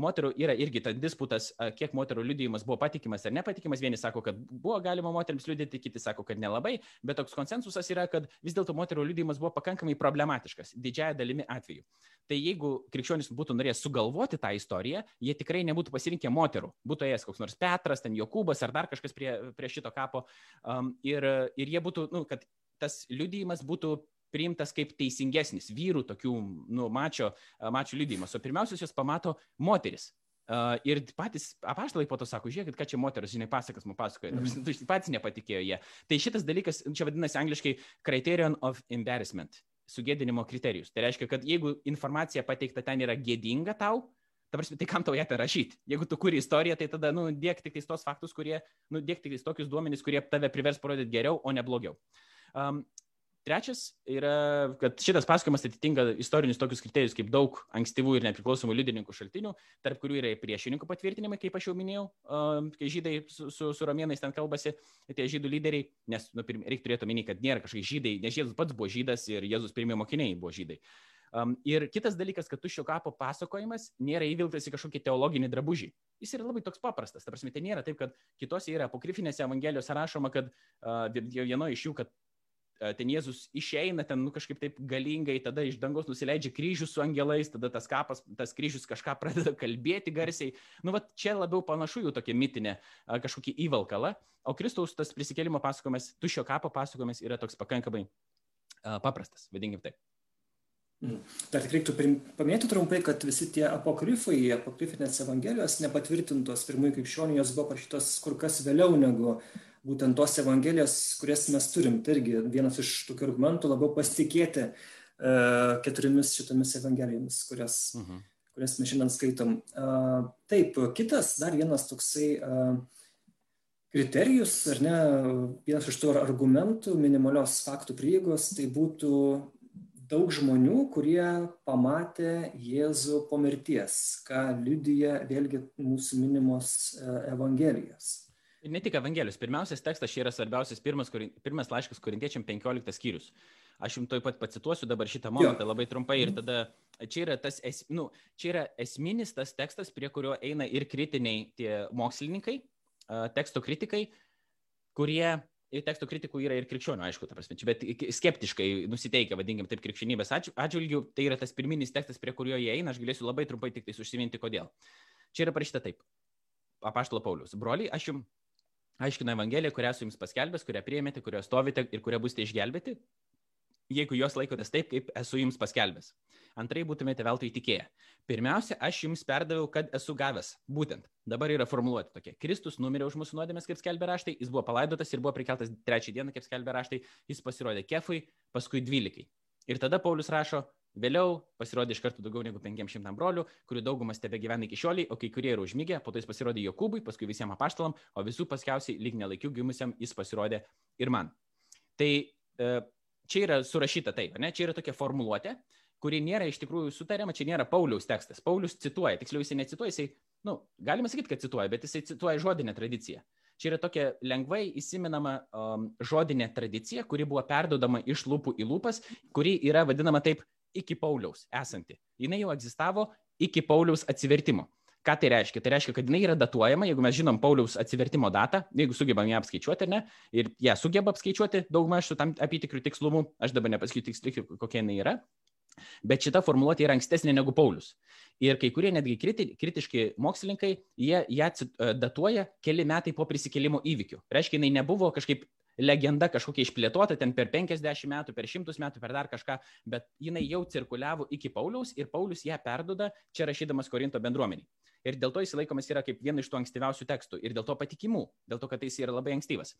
moterų yra irgi tas disputas, uh, kiek moterų liudijimas buvo patikimas ar nepatikimas. Vieni sako, kad buvo galima moteriams liudyti, kiti sako, kad nelabai, bet toks konsensusas yra, kad vis dėlto moterų liudijimas buvo pakankamai problematiškas, didžiaja dalimi atveju. Tai jeigu krikščionis būtų norėjęs sugalvoti tą istoriją, jie tikrai nebūtų pasirinkę moterų. Būtų ėjęs koks nors Petras, ten Jokūbas ar dar kažkas prie, prie šito kapo. Um, ir, ir jie būtų, nu, kad tas liudijimas būtų priimtas kaip teisingesnis vyrų tokių, nu, mačio, mačio liudijimas. O pirmiausia, jos pamato moteris. Uh, ir patys apaštalai po to sako, žiūrėkit, ką čia moteris, žinai, pasakas man pasakoja, mm. tu patys nepatikėjo jie. Tai šitas dalykas, čia vadinasi angliškai criterion of embarrassment, sugėdinimo kriterijus. Tai reiškia, kad jeigu informacija pateikta ten yra gėdinga tau, ta prasme, tai kam tau ją rašyti? Jeigu tu kuri istoriją, tai tada, nu, dėk tik tos faktus, kurie, nu, dėk tik tokius duomenys, kurie tave privers parodyti geriau, o ne blogiau. Um, Trečias yra, kad šitas pasakojimas atitinka istorinius tokius kriterijus kaip daug ankstyvų ir nepriklausomų liudininkų šaltinių, tarp kurių yra priešininkų patvirtinimai, kaip aš jau minėjau, kai žydai su, su, su romėnais ten kalbasi, tie žydų lyderiai, nes nu, reikia turėti omeny, kad nėra kažkokie žydai, nes Jėzus pats buvo žydas ir Jėzus pirmieji mokiniai buvo žydai. Um, ir kitas dalykas, kad tuščio kapo pasakojimas nėra įvilktas į kažkokį teologinį drabužį. Jis yra labai toks paprastas. Ta prasme, tai nėra taip, kad kitose yra apokrifinėse evangelijose rašoma, kad uh, vienoje iš jų, kad ten Jėzus išeina ten nu, kažkaip taip galingai, tada iš dangaus nusileidžia kryžius su angelais, tada tas kapas, tas kryžius kažką pradeda kalbėti garsiai. Nu, va, čia labiau panašu jų tokia mitinė kažkokį įvalkalą, o Kristaus tas prisikėlimo pasakojimas, tušio kapo pasakojimas yra toks pakankamai uh, paprastas, vadinkim taip. Mhm. Dar tik reiktų paminėti trumpai, kad visi tie apokrifai, apokrifinės evangelijos nepatvirtintos pirmųjų krikščionių, jos buvo parašytos kur kas vėliau negu būtent tos evangelijos, kurias mes turim. Tai irgi vienas iš tokių argumentų labiau pasitikėti uh, keturiomis šitomis evangelijomis, kurias, uh mhm. -huh. kurias mes šiandien skaitom. Uh, taip, kitas dar vienas toksai uh, kriterijus, ar ne, vienas iš tų argumentų minimalios faktų prieigos, tai būtų daug žmonių, kurie pamatė Jėzų po mirties, ką liudyja vėlgi mūsų minimos Evangelijos. Ir ne tik Evangelijos. Pirmiausias tekstas čia yra svarbiausias pirmas, pirmas laiškas korintiečiam 15 skyrius. Aš jums toj pat pacituosiu dabar šitą momentą labai trumpai ir tada čia yra, tas, es, nu, čia yra esminis tas tekstas, prie kurio eina ir kritiniai tie mokslininkai, teksto kritikai, kurie ir teksto kritikų yra ir krikščionių, aišku, ta prasme, bet skeptiškai nusiteikę, vadinkim taip, krikščionybės atžvilgių, tai yra tas pirminis tekstas, prie kurio jie eina, aš galėsiu labai trumpai tik tai užsiminti, kodėl. Čia yra parašyta taip. Apaštalo Paulius. Broliai, aš jums aiškinu Evangeliją, kurią esu jums paskelbęs, kurią priėmėte, kurią stovite ir kurią būsite išgelbėti, jeigu jos laikotės taip, kaip esu jums paskelbęs. Antrai būtumėte veltui įtikėję. Pirmiausia, aš jums perdaviau, kad esu gavęs. Būtent. Dabar yra formuluoti tokie. Kristus numirė už mūsų nuodėmės, kaip skelbė raštai, jis buvo palaidotas ir buvo prikeltas trečią dieną, kaip skelbė raštai, jis pasirodė kefui, paskui dvylikai. Ir tada Paulius rašo, vėliau pasirodė iš karto daugiau negu 500 brolių, kurių daugumas tebe gyvena iki šioliai, o kai kurie yra užmygę, po to jis pasirodė Jokūbui, paskui visiems apaštalam, o visų paskiausiai lyg nelaikių gimusiam jis pasirodė ir man. Tai e, čia yra surašyta taip, ne? čia yra tokia formuluotė, kuri nėra iš tikrųjų sutariama, čia nėra Pauliaus tekstas. Paulius cituoja, tiksliau jisai necituoja, jisai, na, nu, galima sakyti, kad cituoja, bet jisai cituoja žodinę tradiciją. Čia yra tokia lengvai įsiminama um, žodinė tradicija, kuri buvo perdodama iš lūpų į lūpas, kuri yra vadinama taip iki Pauliaus esanti. Jis jau egzistavo iki Pauliaus atsivertimo. Ką tai reiškia? Tai reiškia, kad jinai yra datuojama, jeigu mes žinom Pauliaus atsivertimo datą, jeigu sugebam ją apskaičiuoti, ne, ir ją sugeba apskaičiuoti daugmaž su tam apytikriu tikslumu, aš dabar nepasakysiu tiksliai, kokia jinai yra, Bet šita formuluotė yra ankstesnė negu Paulius. Ir kai kurie netgi kriti, kritiški mokslininkai, jie ją datuoja keli metai po prisikėlimo įvykių. Reiškia, jinai nebuvo kažkaip legenda kažkokia išplėtota ten per 50 metų, per 100 metų, per dar kažką, bet jinai jau cirkuliavo iki Pauliaus ir Paulius ją perduoda čia rašydamas Korinto bendruomeniai. Ir dėl to jis laikomas yra kaip viena iš tų ankstyviausių tekstų ir dėl to patikimų, dėl to, kad jis yra labai ankstyvas.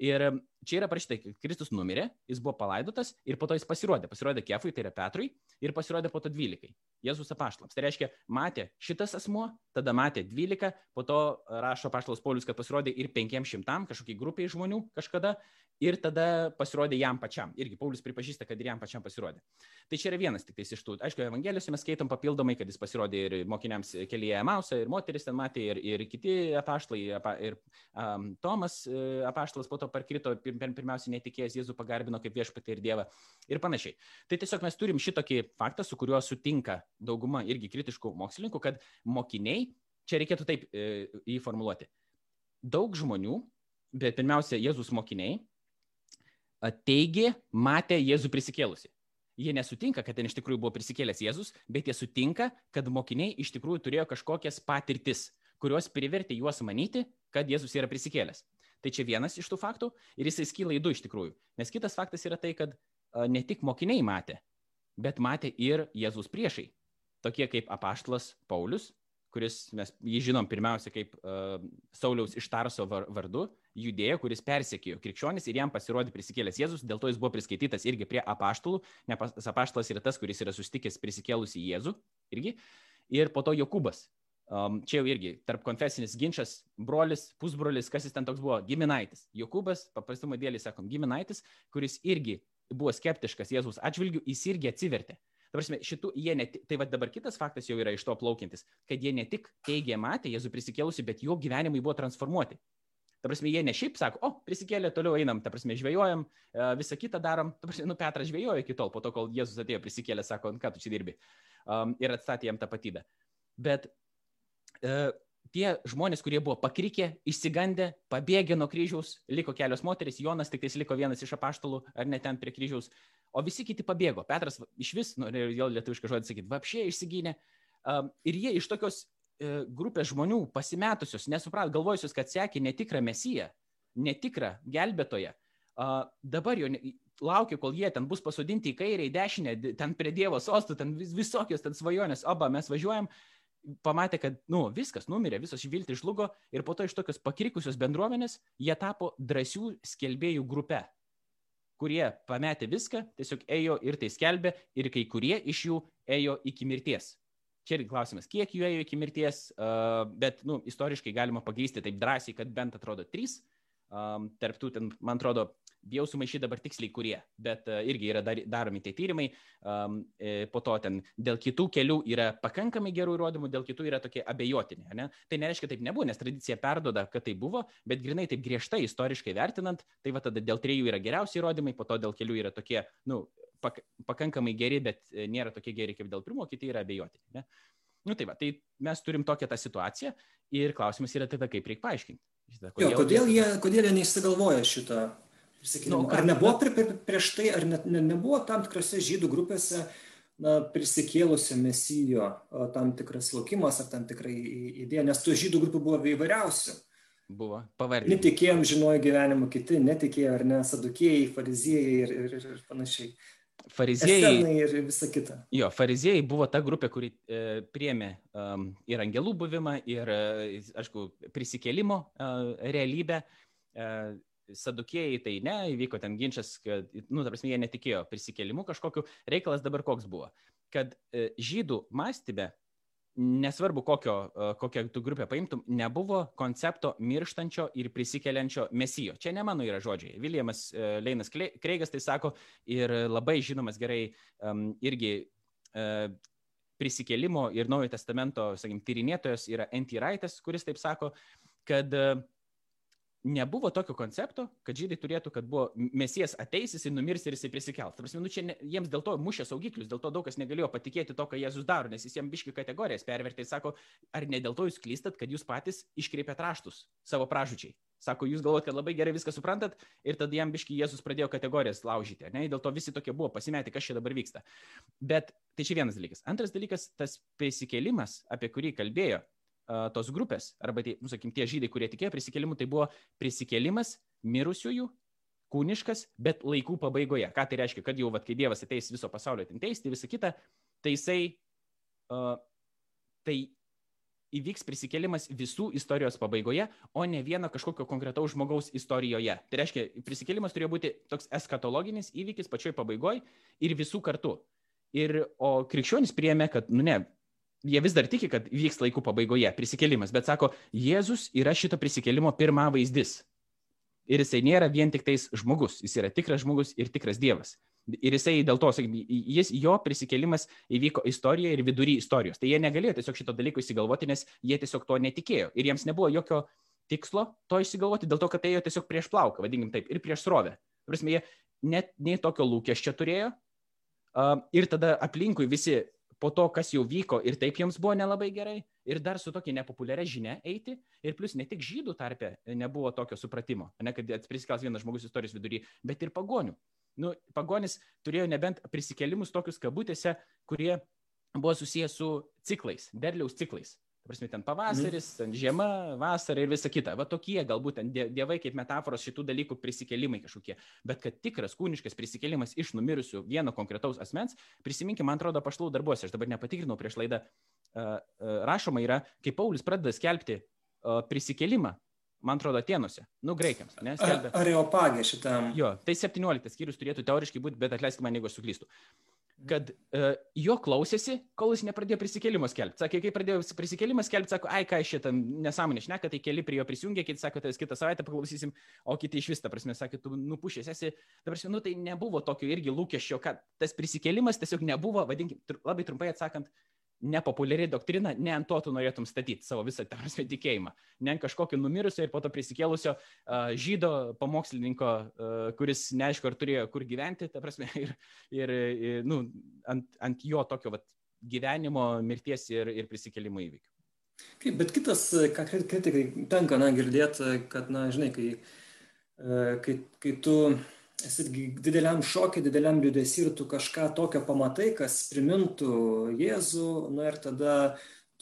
Ir čia yra parašyta, kad Kristus numirė, jis buvo palaidotas ir po to jis pasirodė. Pasirodė Kefui, tai yra Petrui, ir pasirodė po to dvylikai. Jėzus apaštalams. Tai reiškia, matė šitas asmuo, tada matė dvylika, po to rašo apaštalas Paulius, kad pasirodė ir penkiem šimtam, kažkokiai grupiai žmonių kažkada, ir tada pasirodė jam pačiam. Irgi Paulius pripažįsta, kad ir jam pačiam pasirodė. Tai čia yra vienas tik iš tų. Aišku, Evangelijose mes skaitom papildomai, kad jis pasirodė ir mokiniams kelyje Mausą, ir moteris ten matė, ir, ir kiti apaštlai, ir um, Tomas e, apaštlas po to parkrito, pirmiausia netikėjęs Jėzų pagarbino kaip viešpatį ir Dievą ir panašiai. Tai tiesiog mes turim šitokį faktą, su kuriuo sutinka dauguma irgi kritiškų mokslininkų, kad mokiniai, čia reikėtų taip e, jį formuluoti, daug žmonių, bet pirmiausia Jėzus mokiniai, teigė, matė Jėzų prisikėlusi. Jie nesutinka, kad ten iš tikrųjų buvo prisikėlęs Jėzus, bet jie sutinka, kad mokiniai iš tikrųjų turėjo kažkokias patirtis, kurios privertė juos manyti, kad Jėzus yra prisikėlęs. Tai čia vienas iš tų faktų ir jisai skyla į du iš tikrųjų. Nes kitas faktas yra tai, kad ne tik mokiniai matė, bet matė ir Jėzus priešai. Tokie kaip apaštlas Paulius, kuris mes jį žinom pirmiausia kaip uh, Sauliaus iš Tarso vardu, judėjo, kuris persekėjo krikščionis ir jam pasirodė prisikėlęs Jėzus, dėl to jis buvo priskaitytas irgi prie apaštalų, nes apaštalas yra tas, kuris yra sustikęs prisikėlusi Jėzų irgi, ir po to Jokūbas. Um, čia jau irgi tarp konfesinis ginčas, brolis, pusbrolis, kas jis ten toks buvo, giminaitis. Jokūbas, paprastumo dėlį sakom, giminaitis, kuris irgi buvo skeptiškas Jėzus atžvilgių, jis irgi atsivertė. Prasme, šitų jie ne tik, tai va dabar kitas faktas jau yra iš to plaukiantis, kad jie ne tik teigė matė Jėzų prisikėlusi, bet jo gyvenimai buvo transformuoti. Ta prasme, jie ne šiaip sako, o, prisikėlė, toliau einam, ta prasme, žvejojam, e, visą kitą darom. Ta prasme, nu, Petras žvejojo iki tol, po to, kol Jėzus atėjo, prisikėlė, sako, ką tu čia dirbi. Um, ir atstatė jam tapatybę. Bet uh, tie žmonės, kurie buvo pakrikę, išsigandę, pabėgė nuo kryžiaus, liko kelios moteris, Jonas tik tais liko vienas iš apaštalų, ar ne ten prie kryžiaus, o visi kiti pabėgo. Petras iš vis, norėjau nu, lietuvišką žodį sakyti, vapšė išsigynė. Um, ir jie iš tokios grupė žmonių pasimetusios, nesuprat, galvojusios, kad sekė netikrą mesiją, netikrą gelbėtoją. Dabar jau laukia, kol jie ten bus pasodinti į kairę, į dešinę, ten prie Dievo sostų, ten vis, visokios ten svajonės, oba mes važiuojam, pamatė, kad, nu, viskas numirė, visos viltis žlugo ir po to iš tokios pakrikusios bendruomenės jie tapo drąsių skelbėjų grupe, kurie pametė viską, tiesiog ėjo ir tai skelbė ir kai kurie iš jų ėjo iki mirties. Čia ir klausimas, kiek jų ėjo iki mirties, bet nu, istoriškai galima pagrysti taip drąsiai, kad bent atrodo trys. Tarptų, ten, man atrodo, bijau sumaišyti dabar tiksliai kurie, bet uh, irgi yra dar, daromi tie tyrimai. Um, e, po to ten dėl kitų kelių yra pakankamai gerų įrodymų, dėl kitų yra tokie abejotini. Ne? Tai nereiškia, taip nebuvo, nes tradicija perdoda, kad tai buvo, bet grinai taip griežtai istoriškai vertinant, tai va tada dėl trijų yra geriausi įrodymai, po to dėl kelių yra tokie, nu, pak, pakankamai geri, bet nėra tokie geri kaip dėl pirmo, kiti yra abejoti. Ne? Nu tai va, tai mes turim tokią tą situaciją ir klausimas yra tada, kaip reikia paaiškinti. Kodėl, jo, kodėl, jie, kodėl jie neįsigalvoja šitą prisikėlimą? Nu, ar nebuvo prie, prie, prieš tai, ar ne, ne, nebuvo tam tikrose žydų grupėse na, prisikėlusio mesijo tam tikras laukimas ar tam tikrai idėja, nes tų žydų grupių buvo įvairiausių. Buvo, pavardė. Netikėjom žinojo gyvenimo kiti, netikėjo ar ne, sadukėjai, fariziejai ir, ir, ir, ir panašiai. Fariziejai ir visa kita. Jo, fariziejai buvo ta grupė, kuri e, priemė um, ir angelų buvimą, ir, e, aišku, prisikėlimo e, realybę. E, sadukėjai tai ne, įvyko ten ginčas, kad, nu, ta prasme, jie netikėjo prisikėlimu kažkokiu. Reikalas dabar koks buvo, kad e, žydų mąstybė nesvarbu kokio, e, kokią tu grupę paimtum, nebuvo koncepto mirštančio ir prisikeliančio mesijo. Čia ne mano yra žodžiai. Viljamas e, Leinas Kreigas tai sako ir labai žinomas gerai irgi prisikelimo ir Naujojo testamento, sakykim, tyrinėtojas yra N.T. Wrightas, kuris taip sako, kad uh, nebuvo tokio koncepto, kad žydai turėtų, kad buvo mesijas ateis, jisai numirs ir jisai prisikels. Tarsi, nu, čia ne, jiems dėl to mušė saugiklius, dėl to daug kas negalėjo patikėti to, ką Jėzus daro, nes jis jiems biški kategorijas pervertė ir sako, ar ne dėl to jūs klystat, kad jūs patys iškreipėt raštus savo pražučiai. Sako, jūs galvojat, kad labai gerai viską suprantat ir tada jam biški Jėzus pradėjo kategorijas laužyti. Ne? Dėl to visi tokie buvo pasimetę, kas čia dabar vyksta. Bet tai čia vienas dalykas. Antras dalykas, tas prisikėlimas, apie kurį kalbėjo, tos grupės, arba, tai, nu, sakykim, tie žydai, kurie tikėjo prisikėlimu, tai buvo prisikėlimas mirusiųjų, kūniškas, bet laikų pabaigoje. Ką tai reiškia, kad jau, vat, kai Dievas ateis viso pasaulio teisti, visą kitą, tai jisai, uh, tai įvyks prisikėlimas visų istorijos pabaigoje, o ne vieno kažkokio konkretaus žmogaus istorijoje. Tai reiškia, prisikėlimas turėjo būti toks eskatologinis įvykis pačioj pabaigoje ir visų kartu. Ir, o krikščionis priėmė, kad, nu ne, jie vis dar tiki, kad vyks laikų pabaigoje prisikėlimas, bet sako, Jėzus yra šito prisikėlimo pirmą vaizdis. Ir jisai nėra vien tik tais žmogus, jis yra tikras žmogus ir tikras Dievas. Ir jisai dėl to, sakykim, jis, jo prisikėlimas įvyko istorijoje ir vidury istorijos. Tai jie negalėjo tiesiog šito dalyko įsigalvoti, nes jie tiesiog to netikėjo. Ir jiems nebuvo jokio tikslo to išsigalvoti, dėl to, kad tai ėjo tiesiog prieš plauką, vadinkim taip, ir prieš srovę. Prasme, jie net nei tokio lūkesčio turėjo. Uh, ir tada aplinkui visi po to, kas jau vyko ir taip jiems buvo nelabai gerai, ir dar su tokia nepopuliaria žinia eiti, ir plus ne tik žydų tarpe nebuvo tokio supratimo, ne kad prisikels vienas žmogus istorijos vidury, bet ir pagonių. Nu, pagonis turėjo nebent prisikelimus tokius kabutėse, kurie buvo susijęs su ciklais, derliaus ciklais. Prasme, ten pavasaris, ten žiema, vasara ir visa kita. Va tokie galbūt ten dievai kaip metaforos šitų dalykų prisikelimai kažkokie. Bet kad tikras kūniškas prisikelimas iš numirusių vieno konkretaus asmens, prisiminkime, man atrodo, pašlau darbuose, aš dabar nepatikrinau prieš laidą, uh, uh, rašoma yra, kai Paulius pradeda skelbti uh, prisikelimą, man atrodo, Atenuose, nu, greikiams. Ne, skelbė. Areopagė šitam. Jo, tai 17 skyrius turėtų teoriškai būti, bet atleiskime man, jeigu aš suklystu kad uh, jo klausėsi, kol jis nepradėjo prisikėlimo skelbti. Sakė, kai pradėjo prisikėlimą skelbti, sako, ai, ką šitą nesąmonę šneka, tai keli prie jo prisijungė, kiti sako, tai kitą savaitę paklausysim, o kiti iš vis, ta prasme, sakė, tu nupušęs esi, prasme, nu tai nebuvo tokio irgi lūkesčio, kad tas prisikėlimas tiesiog nebuvo, vadinkim, labai trumpai atsakant, nepopuliari doktrina, ne ant to tu norėtum statyti savo visą prasme tikėjimą. Ne ant kažkokio numirusio ir po to prisikėlusio uh, žydo pamokslininko, uh, kuris neaišku, ar turėjo kur gyventi, ta prasme, ir, ir, ir nu, ant, ant jo tokio vat, gyvenimo, mirties ir, ir prisikėlimo įvykių. Kaip, bet kitas, ką kritikai tenka, na, girdėti, kad, na, žinai, kai, kai, kai tu esi dideliam šokį, dideliam liūdėsi ir tu kažką tokio pamatai, kas primintų Jėzų, na ir tada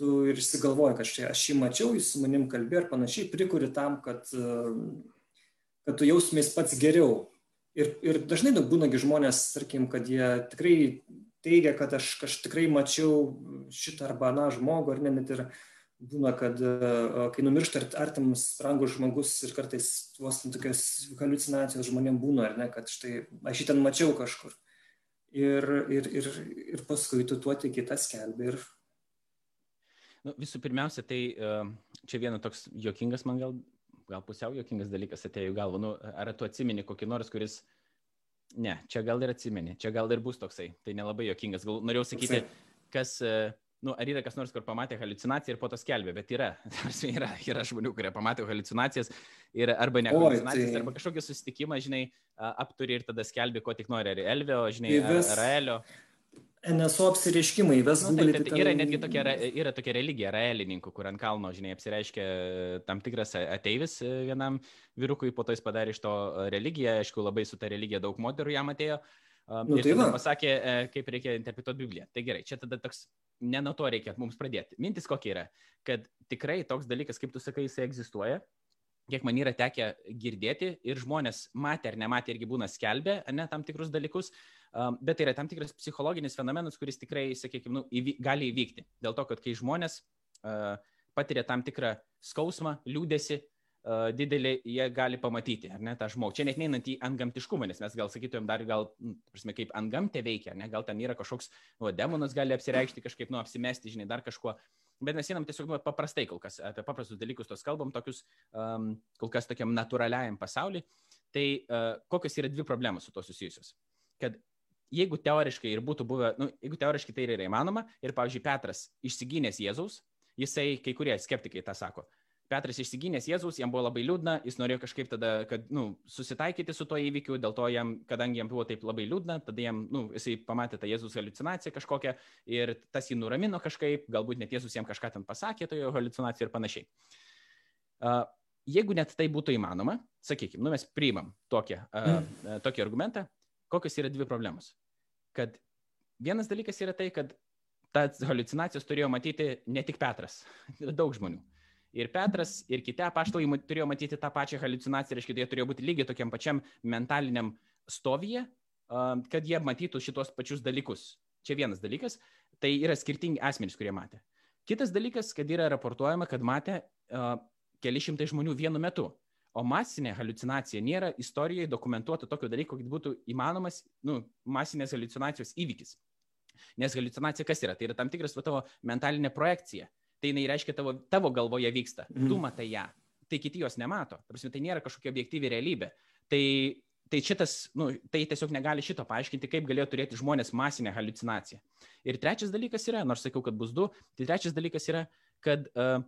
tu ir įsigalvoji, kad štai aš jį mačiau, jis su manim kalbėjo ir panašiai, prikuri tam, kad, kad tu jausmės pats geriau. Ir, ir dažnai daug būnagi žmonės, tarkim, kad jie tikrai teigia, kad aš, aš tikrai mačiau šitą arba aną žmogų, ar ne, net ir uh, būna, kad e, kai numiršta artimas, brangus žmogus ir kartais vos tokios halucinacijos žmonėm būna, ar ne, kad štai aš jį ten mačiau kažkur. Ir, ir, ir, ir paskui tu tuo tiki tą skelbį. Ir... Nu, visų pirmiausia, tai e, čia viena toks jokingas man gal, gal pusiau jokingas dalykas atėjo į galvą. Nu, ar tu atsimeni kokį nors, kuris... Ne, čia gal ir atsimeni, čia gal ir bus toksai. Tai nelabai jokingas. Gal norėjau sakyti, kas, e, nu, ar yra kas nors, kur pamatė halucinaciją ir po to skelbė, bet yra, yra, yra žmonių, kurie pamatė halucinacijas ir arba ne halucinacijas, tai... arba kažkokį susitikimą, žinai, apturi ir tada skelbė, ko tik nori, ar Elvio, žinai, vis... ar Raelio. NSO apsireiškimai, ves nu, taip, tai, tai yra netgi tokia, yra tokia religija, raelininkų, kur ant kalno, žinai, apsireiškia tam tikras ateivis e, vienam vyrukui, po to jis padarė iš to religiją, aišku, labai su ta religija daug moterų jam atėjo. Nu, ir tai pasakė, e, kaip reikia interpretuoti Bibliją. Tai gerai, čia tada toks, ne nuo to reikia mums pradėti. Mintis kokia yra, kad tikrai toks dalykas, kaip tu sakai, jisai egzistuoja. Kiek man yra tekę girdėti ir žmonės matė ar nematė irgi būna skelbę, ne tam tikrus dalykus, um, bet tai yra tam tikras psichologinis fenomenas, kuris tikrai, sakykime, nu, įvy, gali įvykti. Dėl to, kad kai žmonės uh, patiria tam tikrą skausmą, liūdėsi, didelį jie gali pamatyti, ar ne, tą žmogų. Čia net neinant į antgamtiškumą, nes mes gal sakytumėm dar gal, nu, prasme, kaip antgamtė veikia, ne, gal ten yra kažkoks, nu, demonas gali apsireikšti kažkaip, nu, apsimesti, žinai, dar kažkuo. Bet mes einam tiesiog nu, paprastai kol kas, apie paprastus dalykus tos kalbam, tokius um, kol kas tokiam natūraliajam pasauliu. Tai uh, kokios yra dvi problemos su to susijusios? Kad jeigu teoriškai ir būtų buvę, nu, jeigu teoriškai tai yra įmanoma, ir, pavyzdžiui, Petras išsigynęs Jėzaus, jisai, kai kurie skeptikai tą sako, Petras išsigynęs Jėzaus, jam buvo labai liūdna, jis norėjo kažkaip tada, kad, nu, susitaikyti su tuo įvykiu, dėl to jam, kadangi jam buvo taip labai liūdna, tada jam, nu, jisai pamatė tą Jėzus halucinaciją kažkokią ir tas jį nuramino kažkaip, galbūt net Jėzus jam kažką ten pasakė toje halucinacijoje ir panašiai. Uh, jeigu net tai būtų įmanoma, sakykime, nu, mes priimam tokį, uh, mm. tokį argumentą, kokios yra dvi problemos. Kad vienas dalykas yra tai, kad tas halucinacijas turėjo matyti ne tik Petras, daug žmonių. Ir Petras, ir kiti apaštalai turėjo matyti tą pačią halucinaciją, reiškia, jie turėjo būti lygiai tokiam pačiam mentaliniam stovyje, kad jie matytų šitos pačius dalykus. Čia vienas dalykas, tai yra skirtingi asmenys, kurie matė. Kitas dalykas, kad yra raportuojama, kad matė keli šimtai žmonių vienu metu. O masinė halucinacija nėra istorijoje dokumentuota tokio dalyko, kad būtų įmanomas nu, masinės halucinacijos įvykis. Nes halucinacija kas yra? Tai yra tam tikras va, tavo mentalinė projekcija tai jinai reiškia tavo, tavo galvoje vyksta. Mm. Tu matai ją, tai kiti jos nemato. Prasme, tai nėra kažkokia objektyvi realybė. Tai, tai šitas, nu, tai tiesiog negali šito paaiškinti, kaip galėjo turėti žmonės masinę halucinaciją. Ir trečias dalykas yra, nors sakiau, kad bus du, tai trečias dalykas yra, kad uh,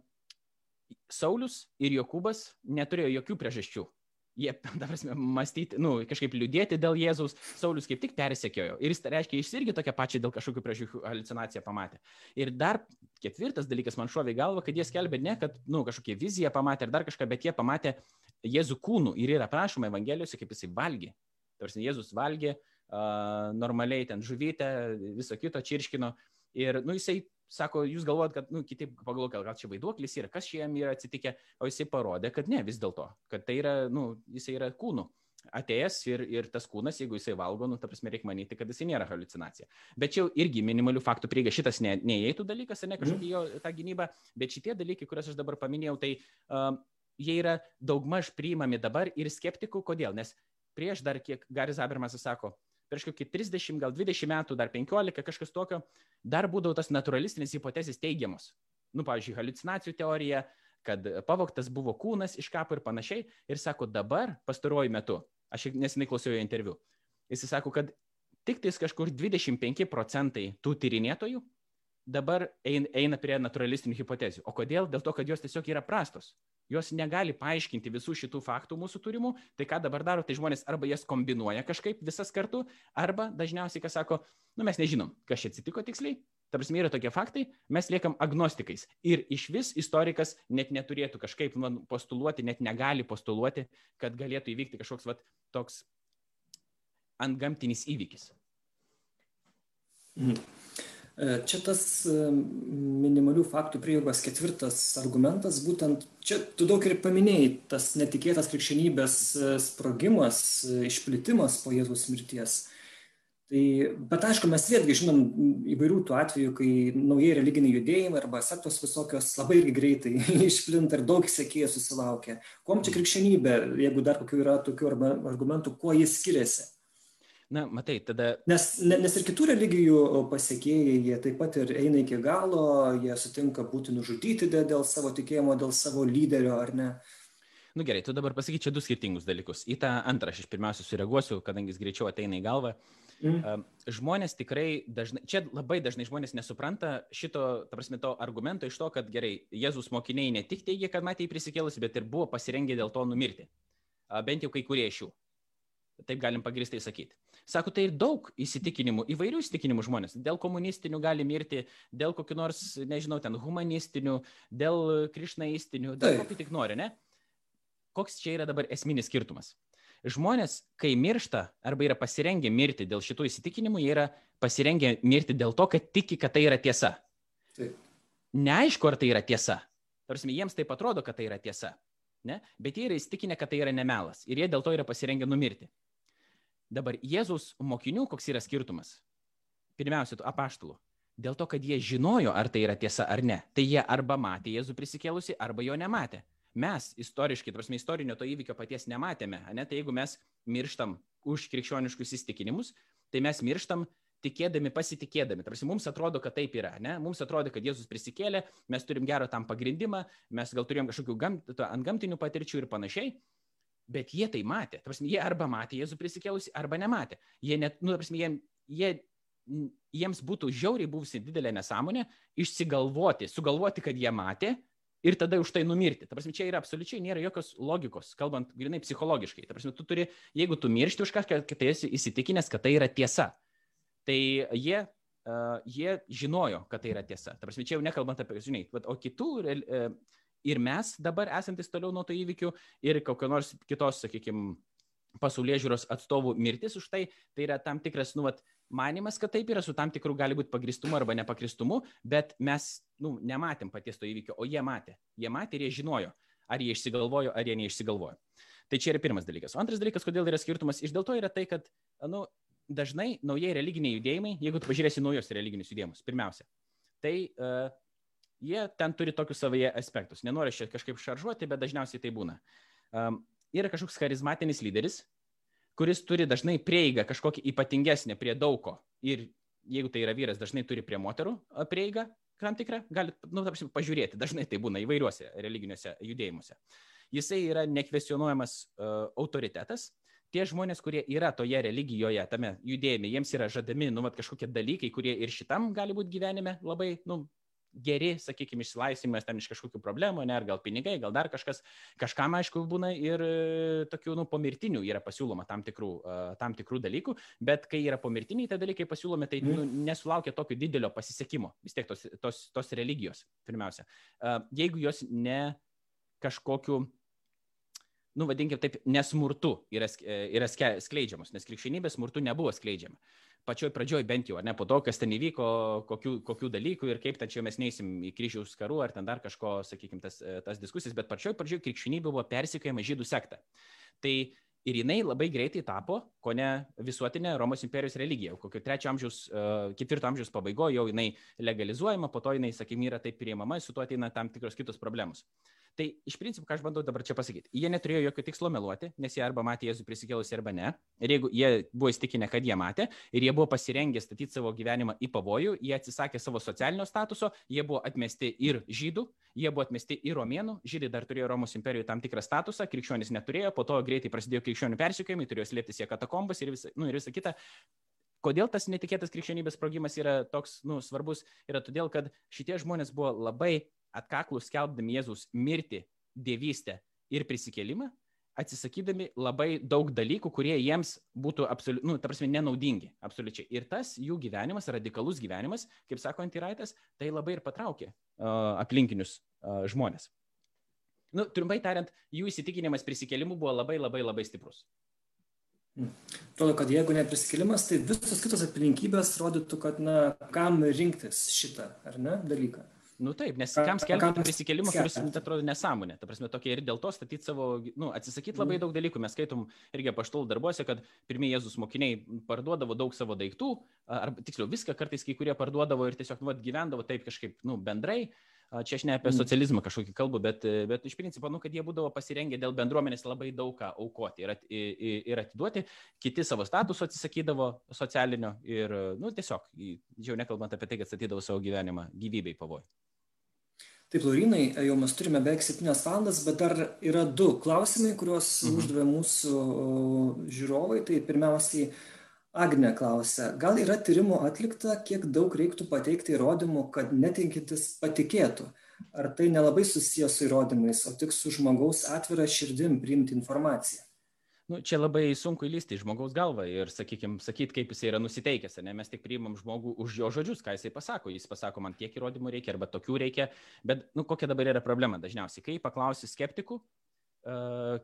Saulis ir Jokūbas neturėjo jokių priežasčių jie, ta prasme, mąstyti, nu, kažkaip liūdėti dėl Jėzaus, Saulis kaip tik persekiojo. Ir jis, tai reiškia, jis irgi tokia pačia dėl kažkokių priežasčių halucinaciją pamatė. Ir dar ketvirtas dalykas man šovė galva, kad jie skelbė ne, kad, nu, kažkokie viziją pamatė ar dar kažką, bet jie pamatė Jėzų kūnų ir yra prašoma Evangelijose, kaip jisai valgė. Tarsi Jėzus valgė uh, normaliai ten žuvytę, viso kito čirškino. Ir, nu, jisai sako, jūs galvojat, kad, nu, kitaip pagalvokit, gal čia vaiduoklis yra, kas čia jam yra atsitikę, o jisai parodė, kad ne, vis dėlto, kad tai yra, nu, jisai yra kūnų atėjęs ir, ir tas kūnas, jeigu jisai valgo, nu, ta prasme, reikia manyti, kad jisai nėra halucinacija. Bet čia irgi minimalių faktų prieiga, šitas ne, neįeitų dalykas, ne kažkokia jo ta gynyba, bet šitie dalykai, kuriuos aš dabar paminėjau, tai um, jie yra daugmaž priimami dabar ir skeptikų, kodėl? Nes prieš dar kiek Garis Abermasas sako, prieš kokį 30, gal 20 metų, dar 15, kažkas tokio, dar būdavo tas naturalistinės hipotezės teigiamos. Nu, pavyzdžiui, halucinacijų teorija, kad pavoktas buvo kūnas iš kapo ir panašiai. Ir sako, dabar, pastaruoju metu, aš nesenai klausiau jo interviu, jis sako, kad tik tais kažkur 25 procentai tų tyrinėtojų dabar eina prie naturalistinių hipotezių. O kodėl? Dėl to, kad jos tiesiog yra prastos jos negali paaiškinti visų šitų faktų mūsų turimų, tai ką dabar daro, tai žmonės arba jas kombinuoja kažkaip visas kartu, arba dažniausiai, kas sako, nu mes nežinom, kas čia atsitiko tiksliai, ta prasme yra tokie faktai, mes liekam agnostikais. Ir iš vis istorikas net neturėtų kažkaip postuluoti, net negali postuluoti, kad galėtų įvykti kažkoks vat, toks antgamtinis įvykis. Mhm. E, čia tas e, minimalių faktų prieigos ketvirtas argumentas, būtent čia tu daug ir paminėjai, tas netikėtas krikščionybės e, sprogimas, išplitimas po Jėzaus mirties. Tai, bet aišku, mes vėlgi žinom įvairių tų atvejų, kai naujai religiniai judėjimai arba sektos visokios labai irgi greitai išplinta ir daug sekėjų susilaukia. Kom čia krikščionybė, jeigu dar kokių yra tokių argumentų, kuo jis skiriasi? Na, matai, tada. Nes, nes ir kitų religijų pasiekėjai, jie taip pat ir eina iki galo, jie sutinka būti nužudyti dėl savo tikėjimo, dėl savo lyderio, ar ne? Nu gerai, tu dabar pasakyk čia du skirtingus dalykus. Į tą antrą aš iš pirmiausia sureaguosiu, kadangi jis greičiau ateina į galvą. Mm. Žmonės tikrai dažnai, čia labai dažnai žmonės nesupranta šito, ta prasme, to argumento iš to, kad gerai, Jėzus mokiniai ne tik teigia, kad matė jį prisikėlus, bet ir buvo pasirengę dėl to numirti. Bent jau kai kurie iš jų. Taip galim pagristai sakyti. Sako, tai ir daug įsitikinimų, įvairių įsitikinimų žmonės. Dėl komunistinių gali mirti, dėl kokių nors, nežinau, ten humanistinių, dėl krišnaistinių, dėl kokių tik nori, ne? Koks čia yra dabar esminis skirtumas? Žmonės, kai miršta arba yra pasirengę mirti dėl šitų įsitikinimų, jie yra pasirengę mirti dėl to, kad tiki, kad tai yra tiesa. Taip. Neaišku, ar tai yra tiesa. Tarsi jiems taip atrodo, kad tai yra tiesa. Ne? Bet jie yra įsitikinę, kad tai yra nemelas. Ir jie dėl to yra pasirengę numirti. Dabar Jėzaus mokinių koks yra skirtumas? Pirmiausia, apaštalų. Dėl to, kad jie žinojo, ar tai yra tiesa ar ne. Tai jie arba matė Jėzų prisikėlusi, arba jo nematė. Mes istoriškai, prasme, istorinio to įvykio paties nematėme. Ne? Tai jeigu mes mirštam už krikščioniškus įstikinimus, tai mes mirštam tikėdami, pasitikėdami. Tarsi mums atrodo, kad taip yra. Ne? Mums atrodo, kad Jėzus prisikėlė, mes turim gerą tam pagrindimą, mes gal turėjom kažkokių gamt, ant gamtinių patirčių ir panašiai. Bet jie tai matė. Prasme, jie arba matė Jėzų prisikėlusi, arba nematė. Jie net, nu, prasme, jie, jie, jiems būtų žiauriai buvusi didelė nesąmonė išsigalvoti, sugalvoti, kad jie matė ir tada už tai numirti. Ta prasme, čia yra absoliučiai nėra jokios logikos, kalbant grinai psichologiškai. Ta prasme, tu turi, jeigu tu miršti už kažką, kad tai esi įsitikinęs, kad tai yra tiesa. Tai jie, uh, jie žinojo, kad tai yra tiesa. Ta prasme, čia jau nekalbant apie, žinai, o kitų uh, ir mes dabar esantis toliau nuo to įvykių ir kokio nors kitos, sakykime, pasaulyje žiūros atstovų mirtis už tai, tai yra tam tikras, nu, vat, manimas, kad taip yra su tam tikrų gali būti pagristumu arba nepagristumu, bet mes, nu, nematėm paties to įvykio, o jie matė. Jie matė ir jie žinojo, ar jie išsigalvojo, ar jie neišsigalvojo. Tai čia yra pirmas dalykas. O antras dalykas, kodėl yra skirtumas, iš dėl to yra tai, kad, nu, dažnai naujai religiniai judėjimai, jeigu pažiūrėsi naujos religinius judėjimus, pirmiausia, tai uh, jie ten turi tokius savyje aspektus. Nenoriu čia kažkaip šaržuoti, bet dažniausiai tai būna. Um, yra kažkoks charizmatinis lyderis, kuris turi dažnai prieigą kažkokį ypatingesnį prie daugo. Ir jeigu tai yra vyras, dažnai turi prie moterų prieigą tam tikrą, galite, nu, tarsi, pažiūrėti, dažnai tai būna įvairiuose religiniuose judėjimuose. Jisai yra nekvesionuojamas uh, autoritetas, tie žmonės, kurie yra toje religijoje, tame judėjime, jiems yra žadami, nu, mat, kažkokie dalykai, kurie ir šitam gali būti gyvenime labai, nu, geri, sakykime, išsilaisvinimas ten iš kažkokių problemų, ne, ar gal pinigai, gal dar kažkas, kažkam aišku būna ir e, tokių, nu, pomirtinių yra pasiūloma tam tikrų, uh, tam tikrų dalykų, bet kai yra pomirtiniai tie dalykai pasiūlomi, tai nu, mhm. nesulaukia tokio didelio pasisekimo, vis tiek tos, tos, tos religijos, pirmiausia. Uh, jeigu jos ne kažkokiu nu, vadinkime taip, nesmurtu yra, yra skleidžiamos, nes krikščionybė smurtu nebuvo skleidžiama pačioj pradžioj bent jau, ne po to, kas ten įvyko, kokių, kokių dalykų ir kaip ten čia mes neįsim į kryžiaus karų ar ten dar kažko, sakykime, tas, tas diskusijas, bet pačioj pradžioj krikščionybė buvo persikėjama žydų sekta. Tai ir jinai labai greitai tapo, ko ne visuotinė Romos imperijos religija. Kokio trečio amžiaus, ketvirto amžiaus pabaigoje jau jinai legalizuojama, po to jinai, sakykime, yra taip priimama, su tuo ateina tam tikros kitos problemos. Tai iš principo, ką aš bandau dabar čia pasakyti, jie neturėjo jokio tikslo meluoti, nes jie arba matė Jėzų prisikėlusi arba ne. Ir jeigu jie buvo įstikinę, kad jie matė ir jie buvo pasirengę statyti savo gyvenimą į pavojų, jie atsisakė savo socialinio statuso, jie buvo atmesti ir žydų, jie buvo atmesti ir romėnų, žydai dar turėjo Romos imperijoje tam tikrą statusą, krikščionys neturėjo, po to greitai prasidėjo krikščionių persikėjimai, turėjo slėptis į katakombas ir, visa, nu, ir visa kita kodėl tas netikėtas krikščionybės sprogimas yra toks nu, svarbus, yra todėl, kad šitie žmonės buvo labai atkaklus skelbdami Jėzus mirtį, dievystę ir prisikėlimą, atsisakydami labai daug dalykų, kurie jiems būtų, absoliu, nu, ta prasme, nenaudingi, absoliučiai. Ir tas jų gyvenimas, radikalus gyvenimas, kaip sako Antiraitas, tai labai ir patraukė uh, aplinkinius uh, žmonės. Nu, trumpai tariant, jų įsitikinimas prisikėlimu buvo labai labai labai stiprus. Atrodo, kad jeigu ne prisikėlimas, tai visos kitos aplinkybės rodytų, kad, na, kam rinktis šitą, ar ne, dalyką. Nu taip, nes kam skelbti prisikėlimą, kuris, atrodo, nesąmonė. Ta prasme, tokia ir dėl to statyti savo, nu, atsisakyti labai mm. daug dalykų. Mes skaitom irgi paštolų darbuose, kad pirmieji Jėzus mokiniai parduodavo daug savo daiktų, ar tiksliau viską kartais kai kurie parduodavo ir tiesiog, nu, gyvendavo taip kažkaip, nu, bendrai. Čia aš ne apie mm. socializmą kažkokį kalbu, bet, bet iš principo, nu, kad jie būdavo pasirengę dėl bendruomenės labai daug ką aukoti ir, at, ir atiduoti, kiti savo statuso atsisakydavo socialinio ir, nu, tiesiog, jau nekalbant apie tai, kad statydavo savo gyvenimą gyvybei pavojų. Taip, Laurinai, jau mes turime beveik 7 valandas, bet dar yra du klausimai, kuriuos mhm. uždavė mūsų žiūrovai. Tai pirmiausiai, Agne klausia, gal yra tyrimų atlikta, kiek daug reiktų pateikti įrodymų, kad netinkintis patikėtų? Ar tai nelabai susijęs su įrodymais, o tik su žmogaus atvira širdim priimti informaciją? Nu, čia labai sunku įlysti į žmogaus galvą ir, sakykime, sakyti, kaip jis yra nusiteikęs, ne? mes tik priimam žmogų už jo žodžius, ką jisai pasako. Jis pasako, man tiek įrodymų reikia arba tokių reikia, bet, nu, kokia dabar yra problema dažniausiai. Kai paklausi skeptikų,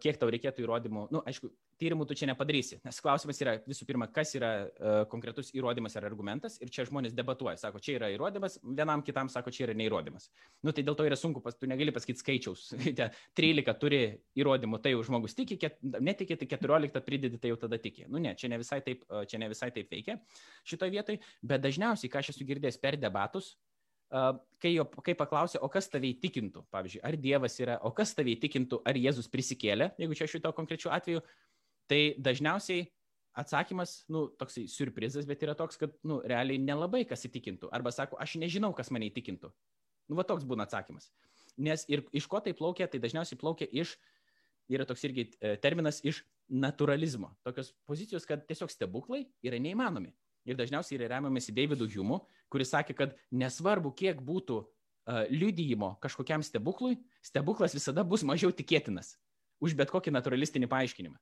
kiek tau reikėtų įrodymų, na, nu, aišku, tyrimų tu čia nepadarysi, nes klausimas yra visų pirma, kas yra uh, konkretus įrodymas ar argumentas ir čia žmonės debatuoja, sako, čia yra įrodymas, vienam kitam sako, čia yra neįrodymas. Nu, tai dėl to yra sunku, pas, tu negali pasakyti skaičiaus, 13 turi įrodymų, tai jau žmogus tiki, ket, netiki, tai 14 pridedi, tai jau tada tiki. Nu, ne, čia ne visai taip, čia ne visai taip veikia šitoje vietoje, bet dažniausiai, ką aš esu girdėjęs per debatus, kai, jo, kai paklausė, o kas tave įtikintų, pavyzdžiui, ar Dievas yra, o kas tave įtikintų, ar Jėzus prisikėlė, jeigu čia šito konkrečiu atveju, tai dažniausiai atsakymas, nu, toksai surprizas, bet yra toks, kad, nu, realiai nelabai kas įtikintų. Arba sako, aš nežinau, kas mane įtikintų. Nu, va toks būna atsakymas. Nes ir iš ko tai plaukia, tai dažniausiai plaukia iš, yra toks irgi e, terminas, iš naturalizmo. Tokios pozicijos, kad tiesiog stebuklai yra neįmanomi ir dažniausiai yra remiamasi Davidu Humu, kuris sakė, kad nesvarbu, kiek būtų uh, liudyjimo kažkokiam stebuklui, stebuklas visada bus mažiau tikėtinas už bet kokį naturalistinį paaiškinimą.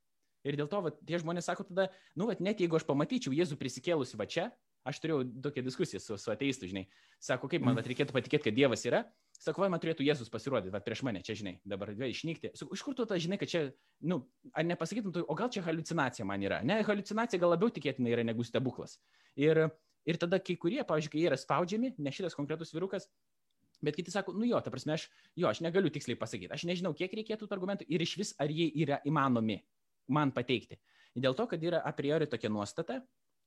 Ir dėl to va, tie žmonės sako tada, nu, va, net jeigu aš pamatyčiau Jėzų prisikėlusi va čia, aš turėjau tokią diskusiją su, su ateistu, žinai, sako, kaip man va, reikėtų patikėti, kad Dievas yra, Sako, va, man turėtų Jėzus pasirodyti, va, prieš mane, čia, žinai, dabar vėl išnykti. Sako, iš kur tu tą žinai, kad čia, nu, ar nepasakytum, tu, o gal čia halucinacija man yra? Ne, halucinacija gal labiau tikėtina yra negu stebuklas. Ir, ir tada kai kurie, pavyzdžiui, kai jie yra spaudžiami, ne šitas konkretus virukas, bet kiti sako, nu jo, ta prasme, aš, jo, aš negaliu tiksliai pasakyti, aš nežinau, kiek reikėtų tų argumentų ir iš vis, ar jie yra įmanomi man pateikti. Dėl to, kad yra a priori tokia nuostata,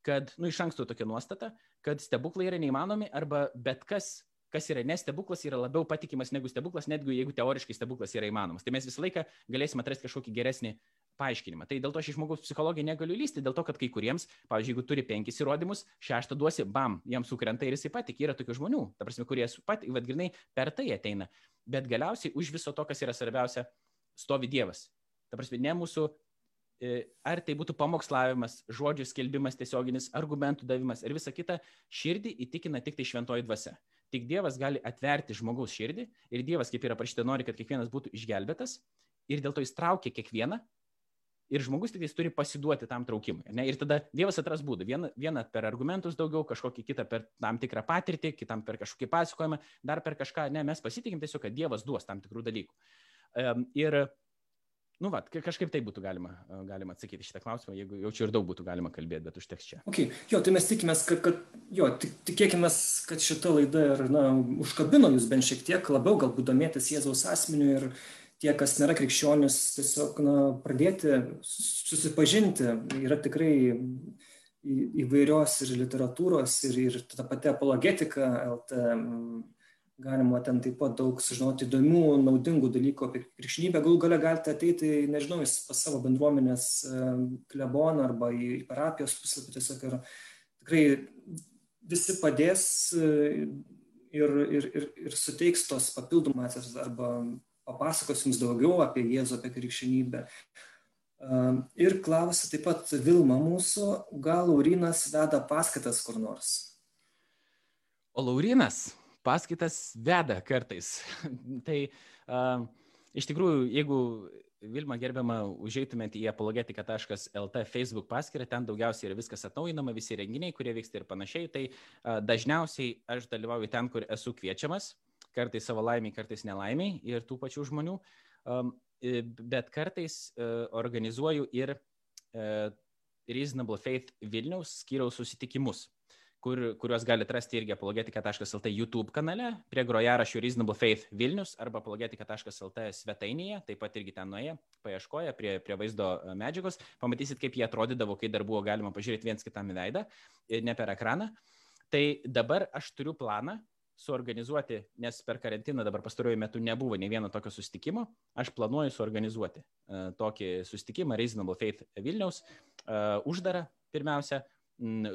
kad, nu, iš anksto tokia nuostata, kad stebuklai yra neįmanomi arba bet kas kas yra nestebuklas, yra labiau patikimas negu stebuklas, netgi jeigu teoriškai stebuklas yra įmanomas. Tai mes visą laiką galėsime atrasti kažkokį geresnį paaiškinimą. Tai dėl to aš iš žmogaus psichologiją negaliu lysti, dėl to, kad kai kuriems, pavyzdžiui, jeigu turi penkis įrodymus, šeštą duosi, bam, jam sukrenta ir jisai patik. Yra tokių žmonių, ta prasme, kurie pat, vad grinai per tai ateina. Bet galiausiai už viso to, kas yra svarbiausia, stovi Dievas. Ta prasme, ne mūsų e, ar tai būtų pamokslavimas, žodžių skelbimas tiesioginis, argumentų davimas ir visa kita, širdį įtikina tik tai šventoji dvasia. Tik Dievas gali atverti žmogaus širdį ir Dievas, kaip yra parašyta, nori, kad kiekvienas būtų išgelbėtas ir dėl to jis traukia kiekvieną ir žmogus tik jis turi pasiduoti tam traukimui. Ne? Ir tada Dievas atras būdų. Vieną, vieną per argumentus daugiau, kažkokį kitą per tam tikrą patirtį, kitam per kažkokį pasakojimą, dar per kažką. Ne, mes pasitikim tiesiog, kad Dievas duos tam tikrų dalykų. Um, ir Nu, va, kažkaip tai būtų galima, galima atsakyti šitą klausimą, jeigu jau čia ir daug būtų galima kalbėti, bet užteks čia. Okay. Jo, tai mes tikimės, kad, kad jo, tik, tikėkime, kad šita laida ir, na, užkabino jūs bent šiek tiek labiau, galbūt domėtis Jėzaus asmeniu ir tie, kas nėra krikščionis, tiesiog, na, pradėti susipažinti. Yra tikrai įvairios ir literatūros, ir, ir ta pati apologetika, LT galima ten taip pat daug sužinoti įdomių, naudingų dalykų apie krikščionybę. Galų gale galite ateiti, nežinau, pas savo bendruomenės kleboną arba į parapijos puslapį tiesiog ir tikrai visi padės e, ir, ir, ir, ir suteiks tos papildomasias arba papasakos jums daugiau apie Jėzų, apie krikščionybę. Ir klausia taip pat Vilma mūsų, gal Laurinas veda paskaitas kur nors? O Laurinas, paskaitas veda kartais. tai uh, iš tikrųjų, jeigu Vilma gerbiama, užeitumėt į apologetika.lt Facebook paskyrą, ten daugiausiai yra viskas atnaujinama, visi renginiai, kurie vyksta ir panašiai. Tai uh, dažniausiai aš dalyvauju ten, kur esu kviečiamas, kartais savo laimiai, kartais nelaimiai ir tų pačių žmonių, um, bet kartais uh, organizuoju ir uh, Reasonable Faith Vilniaus skyriaus susitikimus kur, kuriuos galite rasti irgi apologetika.lt YouTube kanale, prie grojaraščių Reasonable Faith Vilnius arba apologetika.lt svetainėje, taip pat irgi ten nuėję, paieškoję prie, prie vaizdo e, medžiagos, pamatysit, kaip jie atrodydavo, kai dar buvo galima pažiūrėti viens kitam į veidą, ne per ekraną. Tai dabar aš turiu planą suorganizuoti, nes per karantiną dabar pastaruoju metu nebuvo nei vieno tokio sustikimo, aš planuoju suorganizuoti uh, tokį sustikimą Reasonable Faith Vilniaus, uh, uždarą pirmiausia,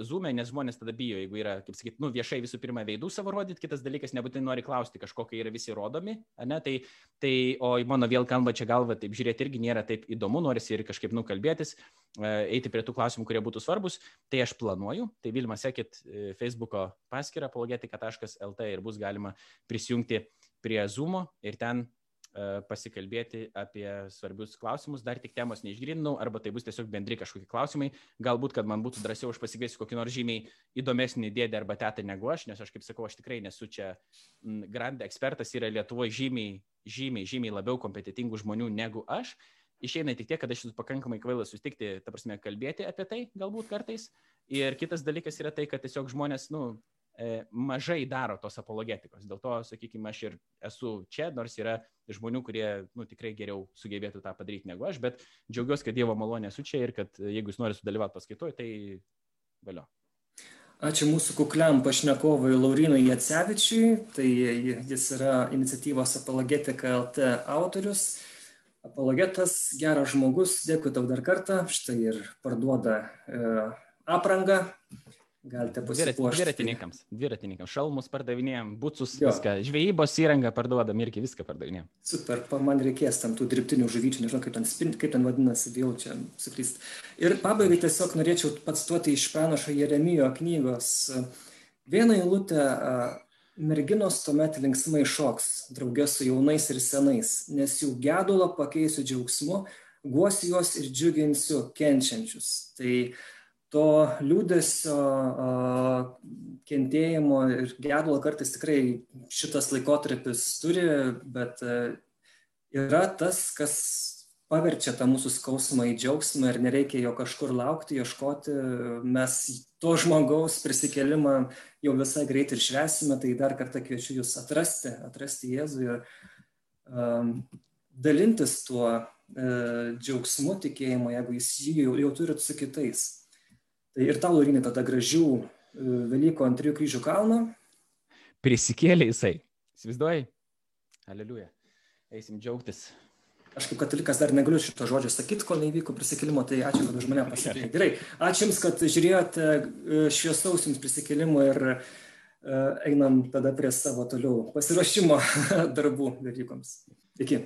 zoom'e, nes žmonės tada bijo, jeigu yra, kaip sakyti, nu, viešai visų pirma veidų savo rodyti, kitas dalykas, nebūtinai nori klausti kažkokie yra visi rodomi, ne, tai, tai, o mano vėl kalba čia galva, taip žiūrėti irgi nėra taip įdomu, norisi ir kažkaip nukalbėtis, e, eiti prie tų klausimų, kurie būtų svarbus, tai aš planuoju, tai Vilma, sekit e, Facebook'o paskyrą apologetika.lt ir bus galima prisijungti prie Zoom'o ir ten pasikalbėti apie svarbius klausimus, dar tik temos neišgrininau, arba tai bus tiesiog bendri kažkokie klausimai. Galbūt, kad man būtų drąsiau, aš pasikviesiu kokį nors žymiai įdomesnį dėdę arba tetą negu aš, nes aš, kaip sakau, aš tikrai nesu čia grand ekspertas, yra Lietuvoje žymiai, žymiai, žymiai labiau kompetitingų žmonių negu aš. Išeina tik tiek, kad aš esu pakankamai kvailas susitikti, ta prasme, kalbėti apie tai galbūt kartais. Ir kitas dalykas yra tai, kad tiesiog žmonės, nu, E, mažai daro tos apologetikos. Dėl to, sakykime, aš ir esu čia, nors yra žmonių, kurie nu, tikrai geriau sugebėtų tą padaryti negu aš, bet džiaugiuosi, kad Dievo malonė esu čia ir kad jeigu jūs norite sudalyvauti paskaitoje, tai valio. Ačiū mūsų kukliam pašnekovui Laurinui Jacevičiui, tai jis yra iniciatyvos Apologetika LT autorius. Apologetas, geras žmogus, dėkui tau dar kartą, štai ir parduoda e, aprangą, Galite pasipuošti. Dviratininkams, dviratininkams, šalmus pardavinėjom, bucus, jo. viską, žvejybos įrangą parduodam irgi viską pardavinėjom. Super, man reikės tam tų dirbtinių žuvyčių, nežinau kaip ten, spint, kaip ten vadinasi, vėl čia suklyst. Ir pabaigai tiesiog norėčiau pacituoti iš pranašo Jeremijo knygos. Vieną eilutę merginos tuomet linksmai šoks, draugės su jaunais ir senais, nes jų gedulą pakeisiu džiaugsmu, guosiu juos ir džiuginsiu kenčiančius. Tai to liūdėsio, kentėjimo ir gedulo kartais tikrai šitas laikotarpis turi, bet yra tas, kas paverčia tą mūsų skausmą į džiaugsmą ir nereikia jo kažkur laukti, ieškoti. Mes to žmogaus prisikelimą jau visai greit ir švesime, tai dar kartą kviečiu jūs atrasti, atrasti Jėzų ir um, dalintis tuo uh, džiaugsmu tikėjimu, jeigu jis jį jau, jau turit su kitais. Tai ir tau, Laurinai, tada gražių e, Velyko ant trijų kryžių kalno. Prisikėlė jisai. Įsivaizduoji? Aleliuja. Eisim džiaugtis. Aš kaip katalikas dar negaliu šito žodžio sakyti, kol neįvyko prisikėlimo, tai ačiū, kad už mane pasakėte. Gerai, ačiū Jums, kad žiūrėjote e, šviesaus Jums prisikėlimo ir e, einam tada prie savo toliau pasiruošimo darbų Velykoms. Iki.